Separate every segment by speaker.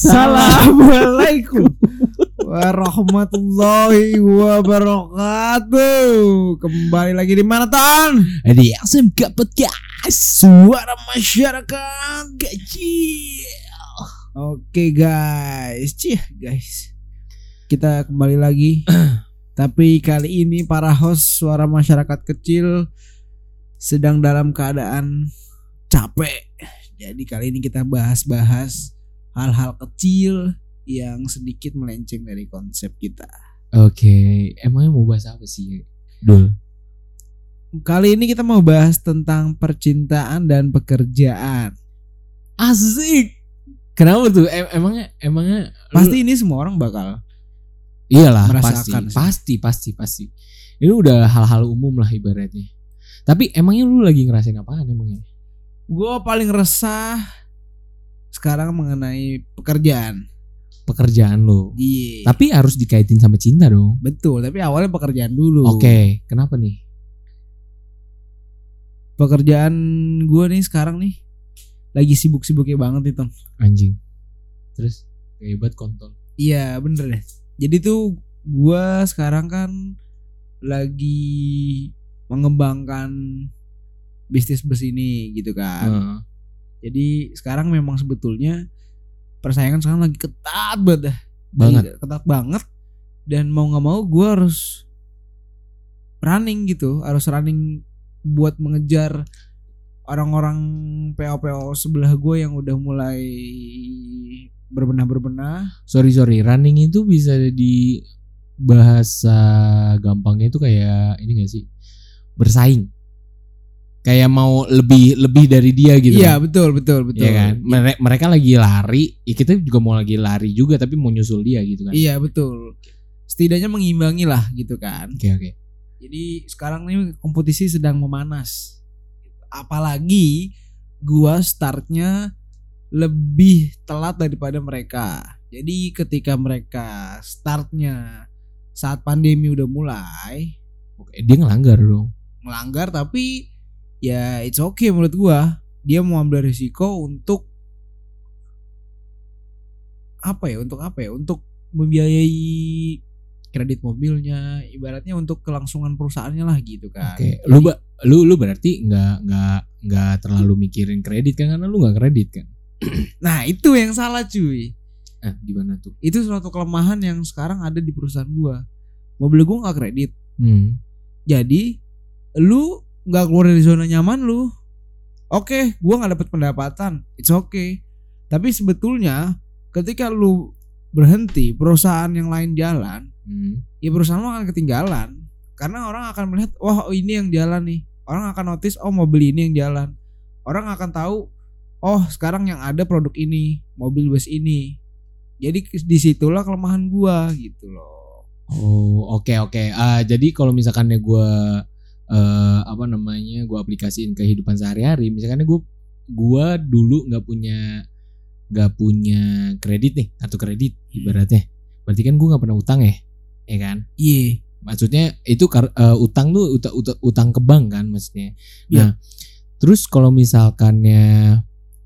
Speaker 1: Assalamualaikum warahmatullahi wabarakatuh. Kembali lagi di mana Tan?
Speaker 2: Di SMK Podcast
Speaker 1: Suara masyarakat kecil. Oke guys, cih guys. Kita kembali lagi. Tapi kali ini para host suara masyarakat kecil sedang dalam keadaan capek. Jadi kali ini kita bahas-bahas hal-hal kecil yang sedikit melenceng dari konsep kita.
Speaker 2: Oke Emangnya mau bahas apa sih Dul
Speaker 1: Kali ini kita mau bahas tentang percintaan dan pekerjaan.
Speaker 2: Asik Kenapa tuh em Emangnya Emangnya
Speaker 1: Pasti ini semua orang bakal
Speaker 2: Iyalah
Speaker 1: merasakan
Speaker 2: pasti
Speaker 1: sih.
Speaker 2: Pasti pasti pasti Ini udah hal-hal umum lah ibaratnya Tapi emangnya lu lagi ngerasain apaan emangnya
Speaker 1: gue paling resah sekarang mengenai pekerjaan.
Speaker 2: Pekerjaan lu
Speaker 1: Iya.
Speaker 2: Tapi harus dikaitin sama cinta dong
Speaker 1: betul, tapi awalnya pekerjaan dulu.
Speaker 2: Oke Kenapa nih
Speaker 1: Pekerjaan gue nih sekarang nih lagi sibuk-sibuknya banget nih, Tom.
Speaker 2: Anjing Terus Hebat kontol
Speaker 1: Iya, bener deh. Jadi tuh gue sekarang kan lagi mengembangkan bisnis bus ini gitu kan.
Speaker 2: Heeh.
Speaker 1: Jadi sekarang memang sebetulnya persaingan sekarang lagi ketat banget dah.
Speaker 2: Banget.
Speaker 1: Lagi ketat banget. Dan mau nggak mau gue harus running gitu, harus running buat mengejar orang-orang PO-PO sebelah gue yang udah mulai berbenah-berbenah.
Speaker 2: sorry sorry. Running itu bisa di bahasa gampangnya itu kayak ini gak sih? Bersaing kayak mau lebih lebih dari dia gitu
Speaker 1: Iya
Speaker 2: kan?
Speaker 1: betul betul betul.
Speaker 2: Iya kan Mere- mereka lagi lari ya kita juga mau lagi lari juga tapi mau nyusul dia gitu kan
Speaker 1: Iya betul. Setidaknya mengimbangi lah gitu kan.
Speaker 2: oke oke
Speaker 1: Jadi sekarang nih kompetisi sedang memanas. Apalagi gua startnya lebih telat daripada mereka. Jadi ketika mereka startnya saat pandemi udah mulai
Speaker 2: oke dia ngelanggar dong
Speaker 1: melanggar tapi ya it's okay menurut gua. Dia mau ambil risiko untuk apa ya? Untuk apa ya? Untuk membiayai kredit mobilnya, ibaratnya untuk kelangsungan perusahaannya lah gitu kan.
Speaker 2: oke lu ba- lu lu berarti nggak nggak nggak terlalu mikirin kredit kan karena lu nggak kredit kan
Speaker 1: Nah itu yang salah cuy.
Speaker 2: ah gimana tuh
Speaker 1: Itu suatu kelemahan yang sekarang ada di perusahaan gua. Mobil gua nggak kredit.
Speaker 2: hmm.
Speaker 1: Jadi lu nggak keluar dari zona nyaman lu. Oke, gua nggak dapat pendapatan. It's okay. Tapi sebetulnya ketika lu berhenti perusahaan yang lain jalan,
Speaker 2: Hmm.
Speaker 1: ya perusahaan lu akan ketinggalan. Karena orang akan melihat, wah oh, ini yang jalan nih. Orang akan notice, oh mobil ini yang jalan. Orang akan tahu, oh sekarang yang ada produk ini, mobil bus ini. Jadi di situlah kelemahan gua gitu loh.
Speaker 2: Oh oke oke. Ah jadi kalau misalkannya gue eh apa namanya gue aplikasiin kehidupan sehari-hari, misalkannya gue gua dulu nggak punya nggak punya kredit nih kartu kredit ibaratnya, berarti kan gue nggak pernah utang ya, ya kan?
Speaker 1: Iya.
Speaker 2: Maksudnya itu kar- eh, utang tuh utang, utang, utang ke bank kan maksudnya.
Speaker 1: Iya.
Speaker 2: Nah terus kalau misalkannya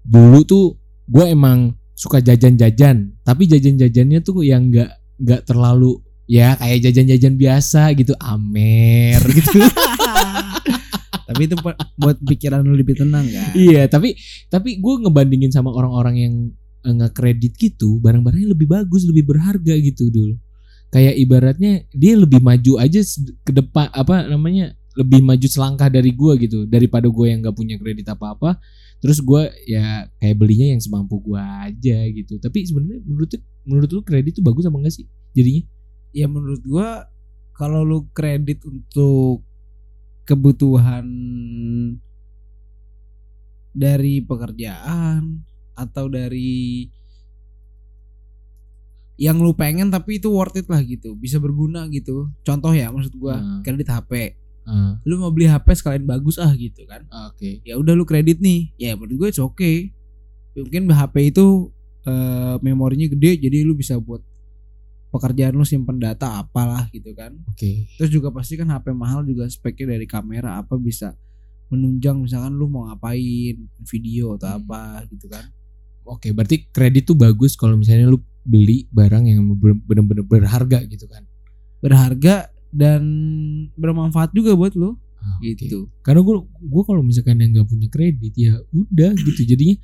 Speaker 2: dulu tuh gue emang suka jajan-jajan, tapi jajan-jajannya tuh yang nggak nggak terlalu ya kayak jajan-jajan biasa gitu amer gitu
Speaker 1: Tapi itu buat pikiran lu lebih tenang kan.
Speaker 2: iya tapi tapi gue ngebandingin sama orang-orang yang eh, nge-kredit gitu barang-barangnya lebih bagus lebih berharga gitu dulu kayak ibaratnya dia lebih maju aja ke depan apa namanya lebih maju selangkah dari gue gitu daripada gue yang nggak punya kredit apa-apa. Terus gue ya kayak belinya yang semampu gue aja gitu. Tapi sebenarnya menurut lu- menurut lu kredit tuh bagus apa enggak sih jadinya?
Speaker 1: Ya menurut gua kalau lu kredit untuk kebutuhan dari pekerjaan atau dari yang lu pengen tapi itu worth it lah gitu bisa berguna gitu. Contoh ya maksud gua
Speaker 2: Hmm.
Speaker 1: kredit HP
Speaker 2: Ah,
Speaker 1: lu mau beli HP sekalian bagus ah gitu kan.
Speaker 2: Oke.
Speaker 1: Ya udah lu kredit nih. Ya menurut gue oke okay. mungkin HP itu eh, memorinya gede jadi lu bisa buat pekerjaan lu simpen data apalah gitu kan.
Speaker 2: Oke.
Speaker 1: Terus juga pasti kan HP mahal juga speknya dari kamera apa bisa menunjang misalkan lu mau ngapain video atau
Speaker 2: Hmm.
Speaker 1: apa gitu kan.
Speaker 2: Oke berarti kredit tuh bagus kalau misalnya lu beli barang yang bener-bener berharga gitu kan.
Speaker 1: Berharga dan bermanfaat juga buat lo
Speaker 2: Ah,
Speaker 1: gitu.
Speaker 2: Karena gue gue kalau misalkan yang nggak punya kredit ya udah gitu. Jadinya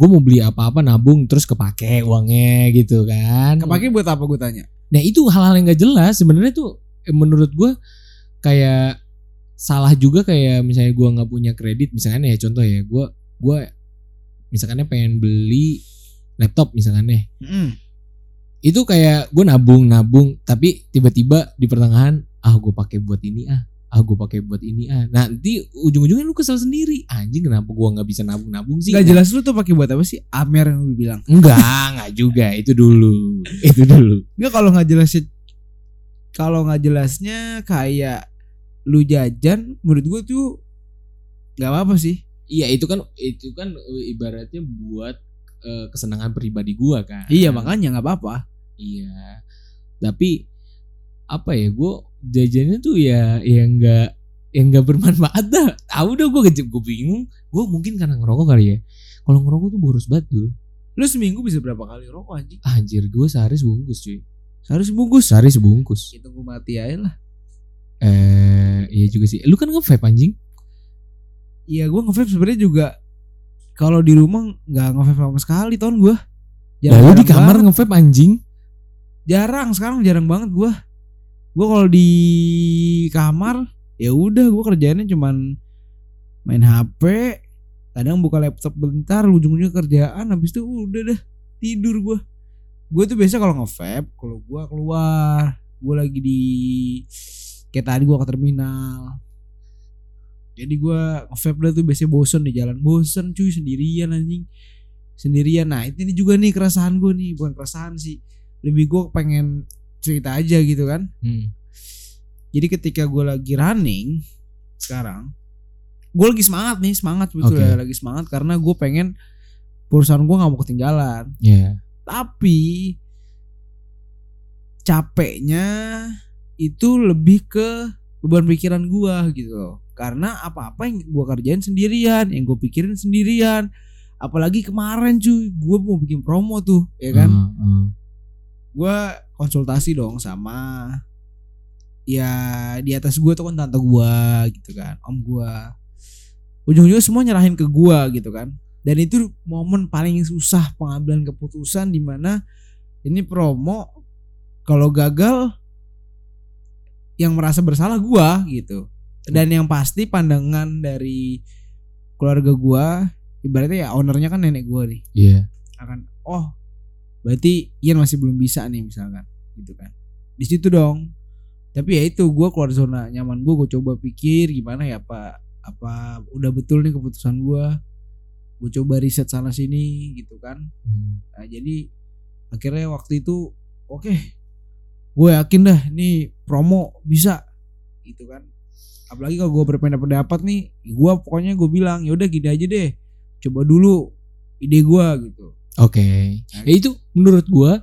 Speaker 2: gue mau beli apa-apa nabung terus kepake uangnya gitu kan.
Speaker 1: Kepake buat apa gue tanya?
Speaker 2: Nah itu hal-hal yang nggak jelas. Sebenarnya tuh eh, menurut gue kayak salah juga kayak misalnya gue nggak punya kredit misalkan ya contoh ya gue gue misalkannya pengen beli laptop misalkan
Speaker 1: Mm.
Speaker 2: itu kayak gue nabung nabung tapi tiba-tiba di pertengahan ah gue pakai buat ini ah ah gue pakai buat ini ah. Nanti ujung-ujungnya lu kesel sendiri. Anjing kenapa gue nggak bisa nabung-nabung sih?
Speaker 1: Gak jelas lu tuh pakai buat apa sih? Amer yang lu bilang.
Speaker 2: Enggak enggak juga. Itu dulu. Itu dulu.
Speaker 1: Enggak kalau nggak jelasnya kalau nggak jelasnya kayak lu jajan menurut gue tuh nggak apa-apa sih.
Speaker 2: Iya itu kan itu kan ibaratnya buat eh, kesenangan pribadi gua kan.
Speaker 1: Iya makanya nggak apa-apa.
Speaker 2: Iya. Tapi apa ya gue jajannya tuh ya yang enggak yang enggak bermanfaat dah. Tahu dah gue gue bingung. Gue mungkin karena ngerokok kali ya. Kalau ngerokok tuh boros banget dulu
Speaker 1: lu seminggu bisa berapa kali rokok anjing?
Speaker 2: Anjir gue sehari sebungkus cuy.
Speaker 1: Harus bungkus
Speaker 2: sehari sebungkus.
Speaker 1: Itu gue mati aja lah.
Speaker 2: Eh iya juga sih. Lu kan nge-vape anjing?
Speaker 1: Iya gue nge sebenarnya juga kalau di rumah nggak nge sama sekali tahun gue.
Speaker 2: lalu di kamar nge-vape anjing?
Speaker 1: Jarang sekarang jarang banget gue. Gue kalau di kamar ya udah gue kerjaannya cuman main HP, kadang buka laptop bentar, ujung-ujungnya kerjaan, habis itu udah dah tidur gue. Gue tuh biasa kalau nge kalau gue keluar, gue lagi di kayak tadi gue ke terminal. Jadi gue nge dah tuh biasanya bosen di jalan bosen cuy sendirian anjing sendirian nah ini juga nih keresahan gue nih bukan keresahan sih lebih gue pengen cerita aja gitu kan
Speaker 2: hmm.
Speaker 1: jadi ketika gue lagi running sekarang gue lagi semangat nih semangat betul
Speaker 2: Oke.
Speaker 1: ya lagi semangat karena gue pengen perusahaan gue nggak mau ketinggalan
Speaker 2: ya
Speaker 1: tapi capeknya itu lebih ke beban pikiran gue gitu loh karena apa-apa yang gue kerjain sendirian yang gue pikirin sendirian apalagi kemarin cuy gue mau bikin promo tuh ya kan
Speaker 2: Hmm, hmm.
Speaker 1: gue konsultasi dong sama ya di atas gue tuh kan tante gue gitu kan om gue ujung-ujungnya semua nyerahin ke gue gitu kan. Dan itu momen paling susah pengambilan keputusan di mana ini promo kalau gagal yang merasa bersalah gue gitu. Dan yang pasti pandangan dari keluarga gue ibaratnya ya ownernya kan nenek gue nih.
Speaker 2: Iya.
Speaker 1: akan oh berarti Ian masih belum bisa nih misalkan gitu kan. Di situ dong. Tapi ya itu gue keluar zona nyaman gue gue coba pikir gimana ya apa apa udah betul nih keputusan gue gue coba riset sana sini gitu kan.
Speaker 2: Hmm.
Speaker 1: nah, jadi akhirnya waktu itu oke gue yakin dah nih promo bisa gitu kan. Apalagi kalau gue berpendapat nih gue pokoknya gue bilang ya udah gini aja deh coba dulu ide gue gitu
Speaker 2: Oke. Ya itu menurut gua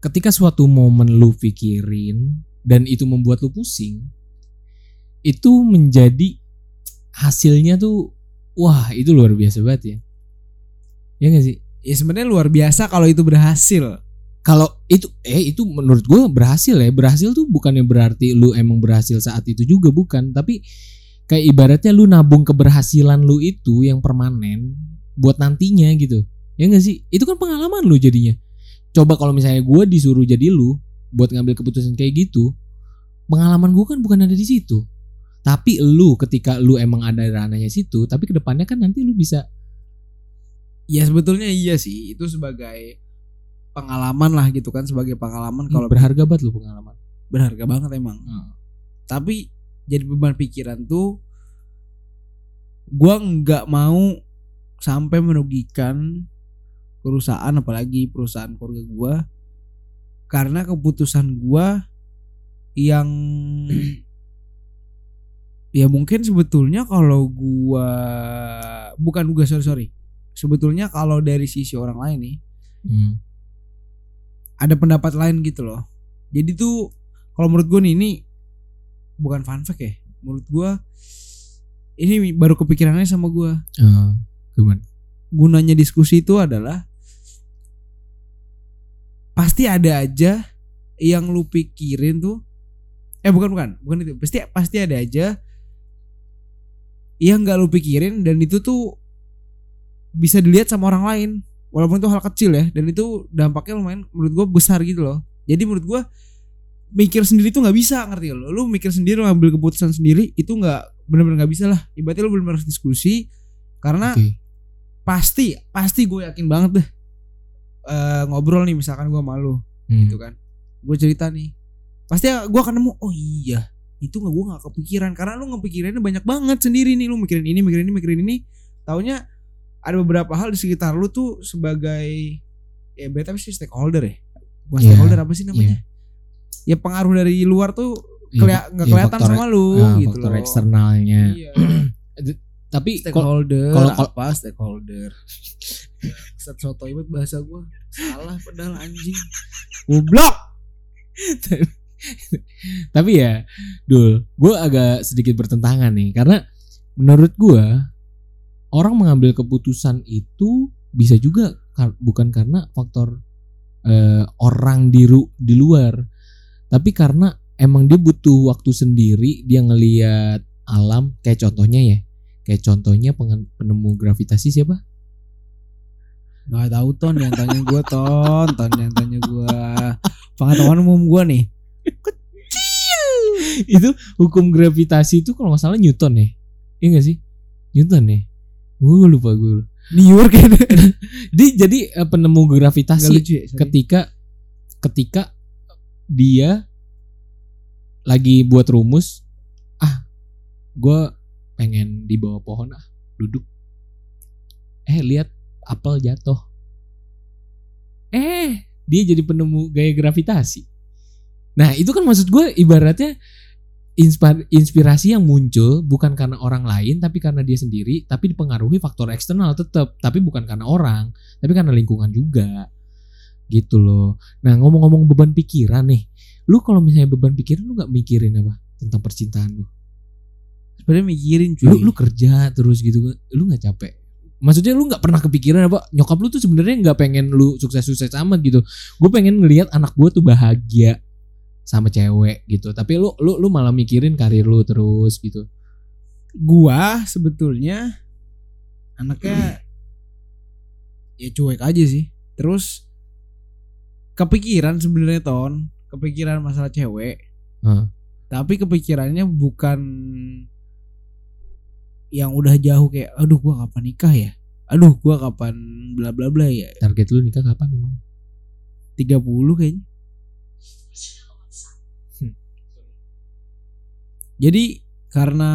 Speaker 2: ketika suatu momen lu pikirin dan itu membuat lu pusing itu menjadi hasilnya tuh wah itu luar biasa banget ya. Ya gak sih?
Speaker 1: ya sebenarnya luar biasa kalau itu berhasil
Speaker 2: Kalau itu eh itu menurut gua berhasil ya. Berhasil tuh bukannya berarti lu emang berhasil saat itu juga bukan, tapi kayak ibaratnya lu nabung keberhasilan lu itu yang permanen buat nantinya gitu. Ya gak sih? Itu kan pengalaman lu jadinya. Coba kalau misalnya gue disuruh jadi lu buat ngambil keputusan kayak gitu, pengalaman gue kan bukan ada di situ. Tapi lu ketika lu emang ada ranahnya situ, tapi ke depannya kan nanti lu bisa
Speaker 1: ya sebetulnya iya sih itu sebagai pengalaman lah gitu kan sebagai pengalaman kalau
Speaker 2: berharga banget lu pengalaman.
Speaker 1: berharga banget emang
Speaker 2: Hmm.
Speaker 1: tapi jadi beban pikiran tuh gua nggak mau sampai merugikan perusahaan apalagi perusahaan keluarga gua karena keputusan gua yang ya mungkin sebetulnya kalau gua bukan gua sorry sorry sebetulnya kalau dari sisi orang lain nih
Speaker 2: Hmm.
Speaker 1: ada pendapat lain gitu loh. Jadi tuh kalau menurut gue nih ini bukan fun fact ya. Menurut gue ini baru kepikirannya sama gue.
Speaker 2: Ah, gimana?
Speaker 1: Gunanya diskusi itu adalah pasti ada aja yang lu pikirin tuh. Eh bukan bukan bukan itu. Pasti pasti ada aja yang nggak lu pikirin dan itu tuh bisa dilihat sama orang lain. Walaupun itu hal kecil ya dan itu dampaknya lumayan menurut gue besar gitu loh. Jadi menurut gue mikir sendiri tuh nggak bisa ngerti lo? Lu mikir sendiri lu ngambil keputusan sendiri itu nggak benar-benar nggak bisa lah. Ibaratnya lu benar-benar harus diskusi karena
Speaker 2: Oke.
Speaker 1: pasti pasti gue yakin banget deh eh, ngobrol nih misalkan gue malu
Speaker 2: Hmm.
Speaker 1: gitu kan. Gue cerita nih pasti gue akan nemu oh iya itu nggak gue nggak kepikiran. Karena lu ngepikirinnya banyak banget sendiri nih lu mikirin ini mikirin ini mikirin ini. Taunya ada beberapa hal di sekitar lu tuh sebagai ya apa sih stakeholder ya. Bukan
Speaker 2: Iya,
Speaker 1: stakeholder apa sih namanya? ya pengaruh dari luar tuh
Speaker 2: Iya,
Speaker 1: kelia- nggak
Speaker 2: iya,
Speaker 1: kelihatan
Speaker 2: faktor-
Speaker 1: sama lu
Speaker 2: ah,
Speaker 1: gitu
Speaker 2: faktor
Speaker 1: loh.
Speaker 2: eksternalnya.
Speaker 1: iya.
Speaker 2: Tapi
Speaker 1: stakeholder
Speaker 2: kalau- kalau-
Speaker 1: apa stakeholder? Set soto ibet bahasa gue salah padahal anjing. Goblok!
Speaker 2: Tapi ya, Dul, gue agak sedikit bertentangan nih. Karena menurut gue orang mengambil keputusan itu bisa juga kar- bukan karena faktor eh, orang di di luar, tapi karena emang dia butuh waktu sendiri dia ngelihat alam kayak contohnya ya, kayak contohnya penemu gravitasi siapa?
Speaker 1: Gak tahu ton yang tanya gue ton ton yang tanya gue pengetahuan umum gue nih
Speaker 2: itu hukum gravitasi itu kalau nggak salah Newton ya, iya nggak sih? Newton ya? Gue lupa gue.
Speaker 1: New York ya
Speaker 2: Dia jadi eh, penemu
Speaker 1: Gak
Speaker 2: gravitasi
Speaker 1: lucu ya sorry.
Speaker 2: ketika ketika dia lagi buat rumus ah gue pengen di bawah pohon ah duduk. Eh lihat apel jatuh. Eh dia jadi penemu gaya gravitasi. Nah itu kan maksud gue ibaratnya inspirasi yang muncul bukan karena orang lain tapi karena dia sendiri tapi dipengaruhi faktor eksternal tetap tapi bukan karena orang tapi karena lingkungan juga. Gitu loh. Nah ngomong-ngomong beban pikiran nih lu kalau misalnya beban pikiran lu nggak mikirin apa tentang percintaan lu
Speaker 1: sebenarnya mikirin cuy.
Speaker 2: Lu lu kerja terus gitu lu nggak capek? Maksudnya lu nggak pernah kepikiran apa nyokap lu tuh sebenarnya nggak pengen lu sukses-sukses amat gitu. Gue pengen ngelihat anak gue tuh bahagia sama cewek gitu. Tapi lu lu lu malah mikirin karir lu terus gitu.
Speaker 1: Gua sebetulnya anaknya ya cuek aja sih. Terus kepikiran sebenarnya ton. Kepikiran masalah cewek.
Speaker 2: Hah.
Speaker 1: tapi kepikirannya bukan yang udah jauh kayak aduh gua kapan nikah ya? Aduh gua kapan bla bla bla ya?
Speaker 2: Target lu nikah kapan emang?
Speaker 1: 30 kayaknya.
Speaker 2: Hmm.
Speaker 1: jadi karena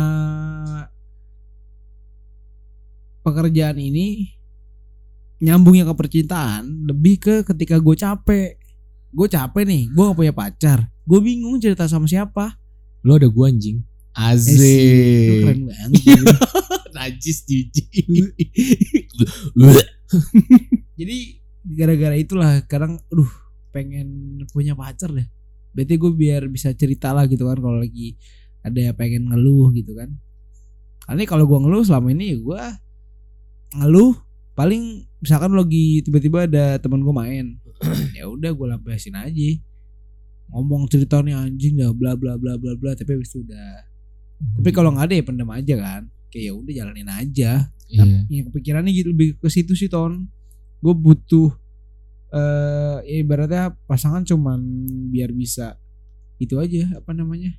Speaker 1: pekerjaan ini nyambungnya ke percintaan lebih ke ketika gue capek. Gue capek nih gue gak punya pacar. Gue bingung cerita sama siapa.
Speaker 2: Lu ada gua anjing Asik.
Speaker 1: Keren banget
Speaker 2: najis jijik.
Speaker 1: Jadi gara-gara itulah kadang aduh pengen punya pacar deh. Berarti gue biar bisa cerita lah gitu kan kalau lagi ada yang pengen ngeluh gitu kan. Karena kalau gue ngeluh selama ini gue ngeluh paling misalkan lagi tiba-tiba ada teman gue main ya udah gue lampiasin aja. Ngomong ceritanya anjing dah bla bla bla bla bla tapi habis itu udah tapi kalau nggak ada ya pendam aja kan. Kayak ya udah jalanin aja.
Speaker 2: Iya.
Speaker 1: ya kepikirannya gitu lebih ke situ sih ton. Gue butuh eh ya ibaratnya pasangan cuman biar bisa itu aja apa namanya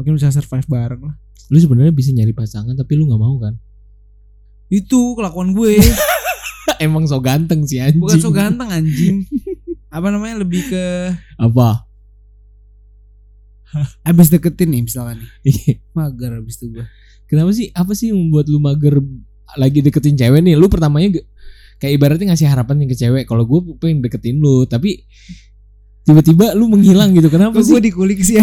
Speaker 1: mungkin bisa survive bareng lah.
Speaker 2: Lu sebenarnya bisa nyari pasangan tapi lu nggak mau kan?
Speaker 1: Itu kelakuan gue.
Speaker 2: Emang so ganteng sih anjing
Speaker 1: bukan so ganteng anjing. Apa namanya lebih ke
Speaker 2: apa
Speaker 1: abis deketin nih misalkan nih.
Speaker 2: Iya.
Speaker 1: mager abis itu gue
Speaker 2: kenapa sih apa sih yang membuat lu mager lagi deketin cewek nih? Lu pertamanya kayak ibaratnya ngasih harapan ke cewek kalau gue pengen deketin lu tapi tiba-tiba lu menghilang gitu. Kenapa sih?
Speaker 1: gue dikulik sih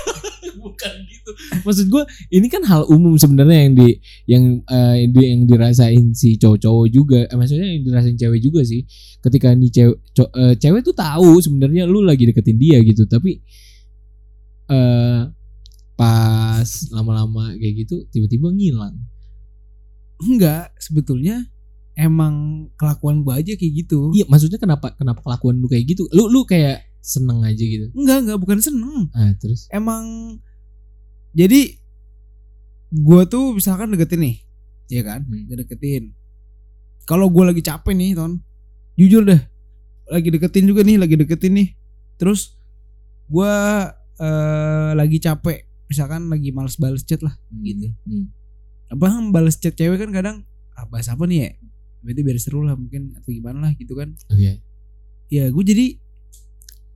Speaker 2: bukan gitu. Maksud gue ini kan hal umum sebenarnya yang di yang eh, di- yang dirasain si cowok-cowok juga. Eh, maksudnya yang dirasain cewek juga sih. Ketika nih cewek co- eh, cewek tuh tahu sebenarnya lu lagi deketin dia gitu tapi eh pas lama-lama kayak gitu tiba-tiba ngilang.
Speaker 1: Enggak sebetulnya emang kelakuan gue aja kayak gitu.
Speaker 2: Iya, maksudnya kenapa kenapa kelakuan lu kayak gitu? Lu lu kayak seneng aja gitu.
Speaker 1: enggak enggak bukan seneng.
Speaker 2: Ah, terus?
Speaker 1: Emang jadi gue tuh misalkan deketin nih ya kan?
Speaker 2: Hmm.
Speaker 1: deketin. Kalau gue lagi capek nih ton jujur deh lagi deketin juga nih lagi deketin nih. Terus gue eh, lagi capek misalkan lagi males bales chat lah gitu
Speaker 2: Hmm.
Speaker 1: abang bales chat cewek kan kadang ah, bahas apa nih ya berarti biar seru lah mungkin atau gimana lah gitu kan
Speaker 2: Oke.
Speaker 1: ya gue jadi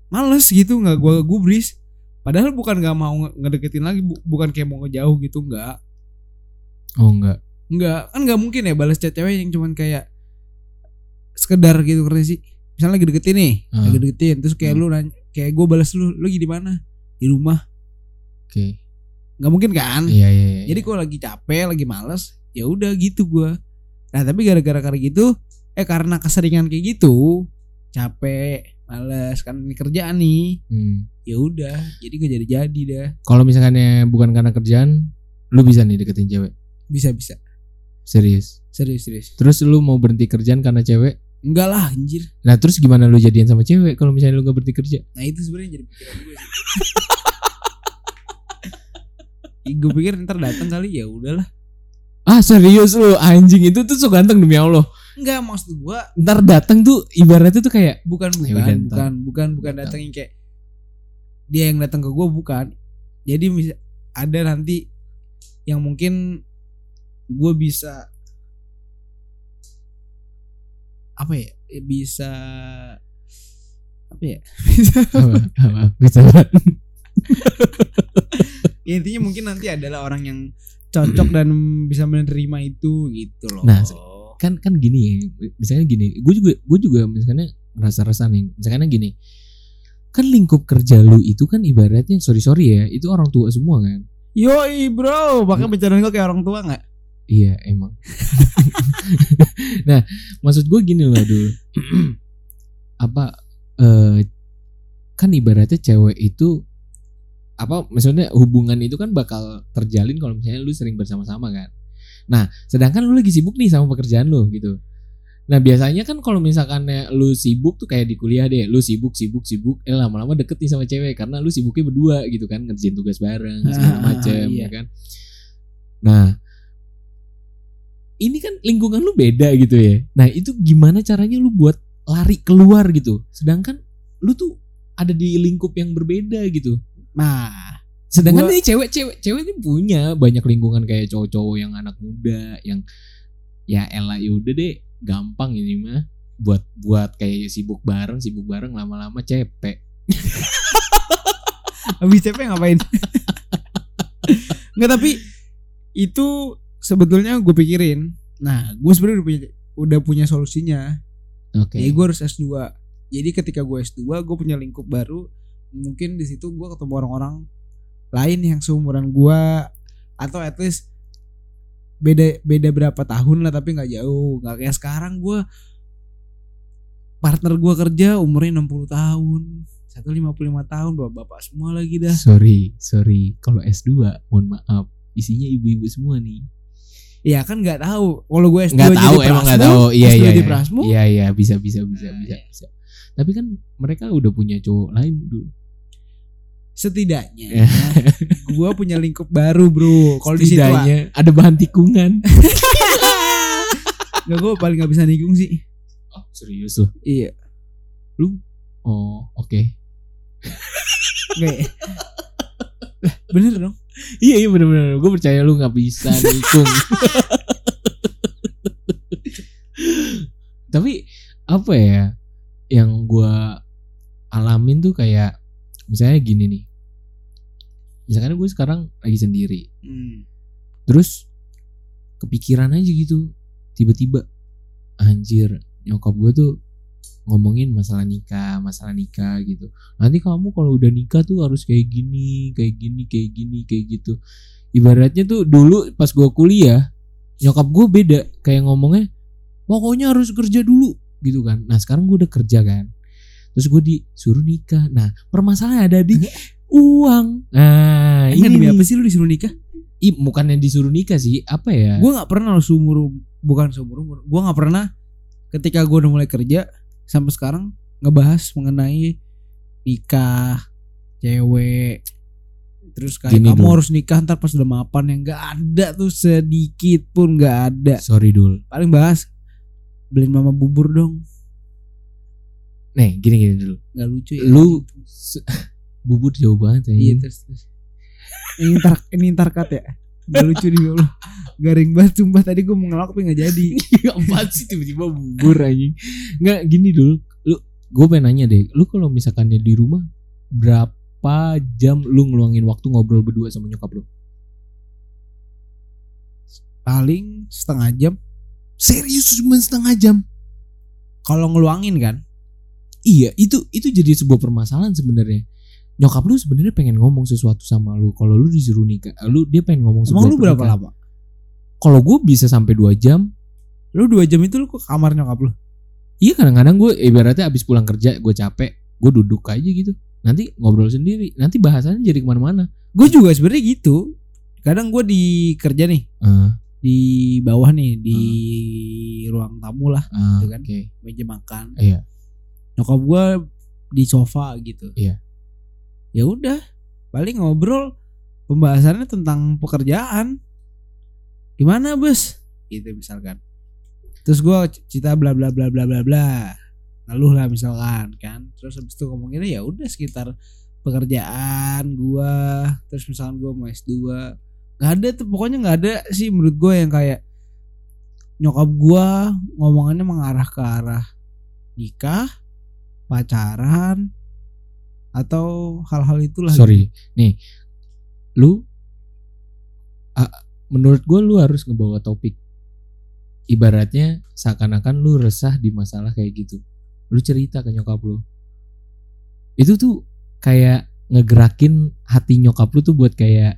Speaker 1: males gitu nggak gue gubris padahal bukan nggak mau nge- ngedeketin lagi bu- bukan kayak mau ngejauh gitu nggak
Speaker 2: Oh enggak.
Speaker 1: nggak kan nggak mungkin ya balas chat cewek yang cuman kayak sekedar gitu ngerti sih misalnya lagi deketin nih
Speaker 2: Ah.
Speaker 1: lagi deketin terus kayak
Speaker 2: Hmm.
Speaker 1: lu nanya kayak gue balas lu lu lagi di mana di rumah
Speaker 2: Oke.
Speaker 1: nggak mungkin kan
Speaker 2: Iya iya iya.
Speaker 1: jadi gue lagi capek lagi males ya udah gitu gue nah tapi gara-gara kayak gitu eh karena keseringan kayak gitu capek males kan ini kerjaan nih
Speaker 2: Hmm.
Speaker 1: ya udah jadi gak jadi jadi dah
Speaker 2: Kalau misalkannya bukan karena kerjaan, lu bisa nih deketin cewek.
Speaker 1: bisa bisa
Speaker 2: Serius.
Speaker 1: serius serius
Speaker 2: Terus lu mau berhenti kerjaan karena cewek?
Speaker 1: Enggak lah anjir
Speaker 2: Nah, terus gimana lu jadian sama cewek kalau misalnya lu gak berhenti kerja?
Speaker 1: nah itu sebenarnya jadi pikiran gue sih gue pikir ntar datang kali ya udahlah
Speaker 2: Ah, serius lu anjing itu tuh so ganteng demi Allah.
Speaker 1: enggak maksud gue
Speaker 2: Ntar datang tuh ibaratnya tuh kayak
Speaker 1: bukan
Speaker 2: Ya
Speaker 1: bukan
Speaker 2: udah, ntar.
Speaker 1: bukan bukan bukan
Speaker 2: Datang.
Speaker 1: datangin kayak dia yang datang ke gue bukan jadi ada nanti yang mungkin gue bisa apa ya Eh, bisa apa ya? Bisa
Speaker 2: apa, apa, bisa
Speaker 1: ya, intinya mungkin nanti adalah orang yang cocok dan bisa menerima itu gitu loh.
Speaker 2: Nah, kan kan gini ya misalnya gini gue juga gue juga misalnya ngerasa rasa nih misalnya gini kan lingkup kerja lu itu kan ibaratnya sorry sorry ya itu orang tua semua kan?
Speaker 1: Yoi bro, pakai bercandaan gue kayak orang tua nggak?
Speaker 2: Iya emang. Nah maksud gue gini loh dulu apa eh kan ibaratnya cewek itu apa maksudnya hubungan itu kan bakal terjalin kalau misalnya lu sering bersama-sama kan? Nah sedangkan lu lagi sibuk nih sama pekerjaan lu gitu. Nah biasanya kan kalau misalkan lu sibuk tuh kayak di kuliah deh lu sibuk sibuk sibuk eh lama-lama deket nih sama cewek karena lu sibuknya berdua gitu kan ngerjain tugas bareng segala
Speaker 1: Ah,
Speaker 2: macem
Speaker 1: iya.
Speaker 2: ya kan? Nah ini kan lingkungan lu beda gitu ya nah itu gimana caranya lu buat lari keluar gitu sedangkan lu tuh ada di lingkup yang berbeda gitu
Speaker 1: Nah,
Speaker 2: Sedangkan ini cewek-cewek cewek ini punya banyak lingkungan kayak cowok-cowok yang anak muda yang ya elah ya udah deh gampang ini mah buat buat kayak sibuk bareng sibuk bareng lama-lama cepek.
Speaker 1: habis capek ngapain? Nggak tapi itu sebetulnya gue pikirin. Nah, gue sebenarnya udah punya udah punya solusinya.
Speaker 2: Oke.
Speaker 1: Jadi gue harus S2. Jadi ketika gue S2, gue punya lingkup baru. Mungkin di situ gue ketemu orang-orang lain yang seumuran gue atau at least beda beda berapa tahun lah tapi nggak jauh nggak kayak sekarang gue partner gue kerja umurnya 60 tahun satu 55 tahun bapak-bapak semua lagi dah
Speaker 2: Sorry, sorry. Kalau S2, mohon maaf, isinya ibu-ibu semua nih.
Speaker 1: Ya kan nggak tahu kalau gue S2
Speaker 2: Nggak tahu, emang nggak tahu. Iya,
Speaker 1: S2
Speaker 2: iya, iya.
Speaker 1: Prasmu,
Speaker 2: Iya, iya, bisa, bisa, bisa,
Speaker 1: Nah,
Speaker 2: bisa,
Speaker 1: iya.
Speaker 2: bisa. Tapi kan mereka udah punya cowok lain dulu.
Speaker 1: setidaknya gue punya lingkup baru bro kalau di situ ah,
Speaker 2: ada bahan tikungan.
Speaker 1: nggak gue paling nggak bisa nikung sih
Speaker 2: Oh, serius loh.
Speaker 1: iya
Speaker 2: Oh, oke.
Speaker 1: Nggak ya? Bener dong
Speaker 2: Iya iya bener-bener. Gue percaya lu gak bisa nikung Tapi Apa ya Yang gue Alamin tuh kayak Misalnya gini nih. Misalkan gue sekarang Lagi sendiri.
Speaker 1: Hmm.
Speaker 2: Terus Kepikiran aja gitu. Tiba-tiba Anjir Nyokap gue tuh ngomongin masalah nikah, masalah nikah gitu. Nanti kamu kalau udah nikah tuh harus kayak gini, kayak gini, kayak gini, kayak gitu. Ibaratnya tuh dulu pas gua kuliah, nyokap gue beda, kayak ngomongnya pokoknya harus kerja dulu gitu kan. Nah sekarang gue udah kerja kan, terus gue disuruh nikah. Nah permasalahan ada di uang. Nah ini
Speaker 1: demi
Speaker 2: nih.
Speaker 1: apa sih lu disuruh nikah?
Speaker 2: Ih, bukan yang disuruh nikah sih, apa ya?
Speaker 1: Gue nggak pernah seumur bukan seumur umur gue nggak pernah ketika gue udah mulai kerja sampai sekarang ngebahas mengenai nikah cewek terus kayak
Speaker 2: Gini
Speaker 1: kamu
Speaker 2: dulu.
Speaker 1: harus nikah ntar pas udah mapan yang nggak ada tuh sedikit pun nggak ada
Speaker 2: Sorry dul.
Speaker 1: paling bahas beliin mama bubur dong
Speaker 2: Nih gini gini dulu.
Speaker 1: nggak lucu ya
Speaker 2: Lu bubur jauh banget ya.
Speaker 1: iya terus, terus. ini ntar ini ntar cut ya nggak lucu nih Allah garing banget sumpah tadi gue mau ngelak tapi nggak jadi
Speaker 2: Apaan sih tiba-tiba bubur anjing. Nggak gini dulu. Lu gue pengen nanya deh. Lu kalau misalkan di rumah berapa jam lu ngeluangin waktu ngobrol berdua sama nyokap lu?
Speaker 1: paling setengah jam
Speaker 2: Serius cuma setengah jam?
Speaker 1: kalau ngeluangin kan
Speaker 2: Iya, itu itu jadi sebuah permasalahan sebenarnya. Nyokap lu sebenarnya pengen ngomong sesuatu sama lu. Kalau lu disuruh nikah, lu dia pengen ngomong
Speaker 1: emang
Speaker 2: sebuah
Speaker 1: lu berapa lama
Speaker 2: Kalau gue bisa sampai dua jam.
Speaker 1: lu dua jam itu lu ke kamar nyokap lu
Speaker 2: Iya kadang-kadang gue ibaratnya abis pulang kerja gue capek, gue duduk aja gitu. Nanti ngobrol sendiri. Nanti bahasannya jadi ke mana-mana.
Speaker 1: gue juga sebenarnya gitu kadang gue di kerja nih
Speaker 2: Ah,
Speaker 1: di bawah nih di ruang tamu lah
Speaker 2: ah,
Speaker 1: Gitu kan.
Speaker 2: Oke.
Speaker 1: meja makan
Speaker 2: Iya.
Speaker 1: nyokap gue di sofa gitu
Speaker 2: Iya.
Speaker 1: Ya udah paling ngobrol pembahasannya tentang pekerjaan. Gimana bos? Gitu misalkan. Terus gue cerita bla bla bla bla bla bla. Ngeluh lah misalkan kan. Terus habis itu ngomonginnya ya udah sekitar pekerjaan gua. Terus misalkan gua mau S2 nggak ada tuh pokoknya nggak ada sih menurut gue yang kayak nyokap gua ngomongannya mengarah ke arah nikah pacaran atau hal-hal itulah
Speaker 2: Sorry, nih, lu, ah, menurut gue lu harus ngebawa topik. Ibaratnya seakan-akan lu resah di masalah kayak gitu. Lu cerita ke nyokap lu. Itu tuh kayak ngegerakin hati nyokap lu tuh buat kayak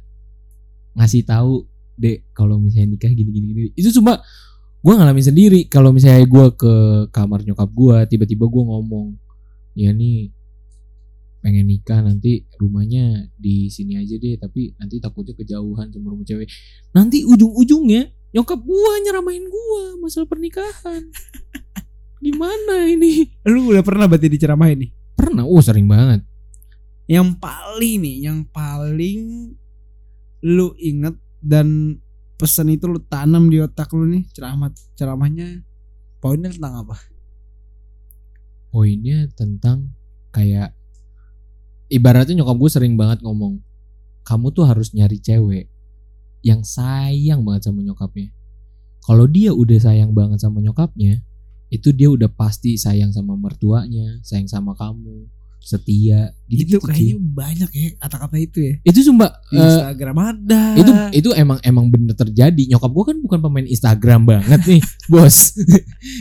Speaker 2: ngasih tahu dek kalau misalnya nikah gini gini gini. Itu cuma gue ngalamin sendiri kalau misalnya gue ke kamar nyokap gue tiba-tiba gue ngomong ya nih pengen nikah nanti rumahnya di sini aja deh tapi nanti takutnya kejauhan sama rumah cewek. Nanti ujung-ujungnya nyokap gua nyeramain gua masalah pernikahan. Gimana ini?
Speaker 1: Lu udah pernah berarti diceramahin nih?
Speaker 2: Pernah oh sering banget.
Speaker 1: Yang paling nih yang paling lu inget dan pesan itu lu tanam di otak lu nih ceramah ceramahnya poinnya tentang apa?
Speaker 2: Poinnya tentang kayak ibaratnya nyokap gue sering banget ngomong kamu tuh harus nyari cewek yang sayang banget sama nyokapnya. Kalau dia udah sayang banget sama nyokapnya itu dia udah pasti sayang sama mertuanya sayang sama kamu setia. Gitu,
Speaker 1: itu kayaknya banyak ya kata-kata itu ya.
Speaker 2: Itu sumpah
Speaker 1: di
Speaker 2: eh,
Speaker 1: Instagram ada.
Speaker 2: itu itu emang emang bener terjadi. Nyokap gue kan bukan pemain Instagram banget nih bos.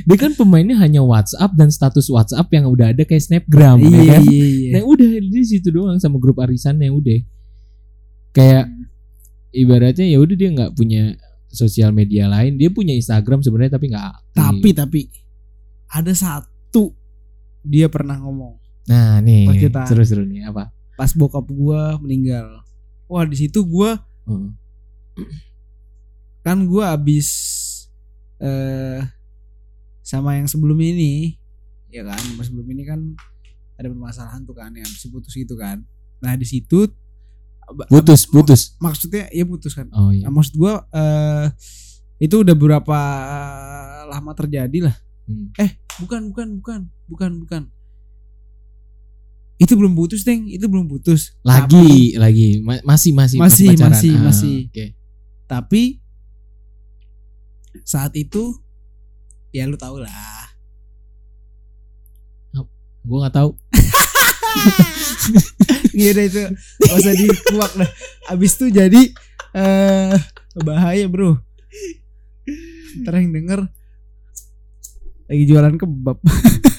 Speaker 2: Dia kan pemainnya hanya WhatsApp dan status WhatsApp yang udah ada kayak Snapgram ya
Speaker 1: iya
Speaker 2: kan?
Speaker 1: iya iya.
Speaker 2: Nah udah di situ doang sama grup arisannya udah. Kayak ibaratnya ya udah dia nggak punya sosial media lain, dia punya Instagram sebenarnya tapi nggak
Speaker 1: tapi tapi ada satu dia pernah ngomong
Speaker 2: nah nih seru-seru nih apa?
Speaker 1: pas bokap gua meninggal wah di situ gua
Speaker 2: Hmm.
Speaker 1: kan gua abis eh sama yang sebelum ini ya kan sebelum ini kan ada permasalahan tuh kan yang habis putus gitu kan nah di situ
Speaker 2: Putus,
Speaker 1: ab-
Speaker 2: putus.
Speaker 1: maksudnya ya putus kan
Speaker 2: Oh iya.
Speaker 1: Nah, maksud gua eh itu udah berapa lama terjadi lah
Speaker 2: Hmm.
Speaker 1: bukan bukan bukan bukan bukan itu belum putus Teng itu belum putus
Speaker 2: Lagi, lagi Ma- masih masih
Speaker 1: Masih,
Speaker 2: pacaran.
Speaker 1: masih,
Speaker 2: Ah,
Speaker 1: masih.
Speaker 2: Oke.
Speaker 1: tapi saat itu ya lu tau lah
Speaker 2: Gua nggak tahu.
Speaker 1: Iya deh itu gak usah dikuak dah. Abis itu jadi eh bahaya bro. Ntar yang denger lagi jualan kebab.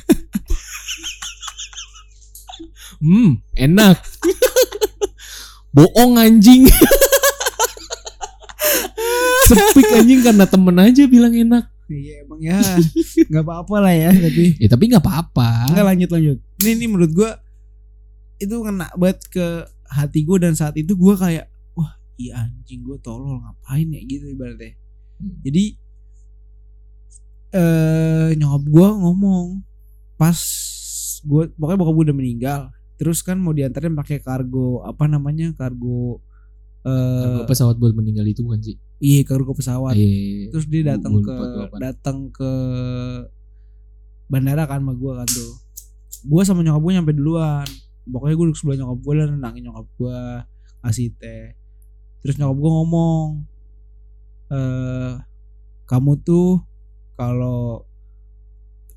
Speaker 2: Hmm, enak. Bohong anjing. Sepik anjing karena temen aja bilang enak.
Speaker 1: Iya emang ya nggak apa-apa lah ya tapi
Speaker 2: Ya tapi nggak apa-apa.
Speaker 1: nggak lanjut lanjut. Ini ini menurut gua itu kena banget ke hati gua dan saat itu gua kayak wah iya anjing gua tolol ngapain ya gitu ibaratnya.
Speaker 2: Hmm.
Speaker 1: Jadi eh nyokap gue ngomong pas gue pokoknya bokap gue udah meninggal terus kan mau diantarin pakai kargo apa namanya kargo eh
Speaker 2: Kargo pesawat buat meninggal itu bukan sih?
Speaker 1: iya kargo pesawat.
Speaker 2: Iya.
Speaker 1: terus dia datang ke datang ke bandara kan sama gue kan tuh. Gue sama nyokap gue nyampe duluan. Pokoknya gue duduk sebelah nyokap gue dan nenangin nyokap gue kasih teh. Terus nyokap gue ngomong eh kamu tuh kalau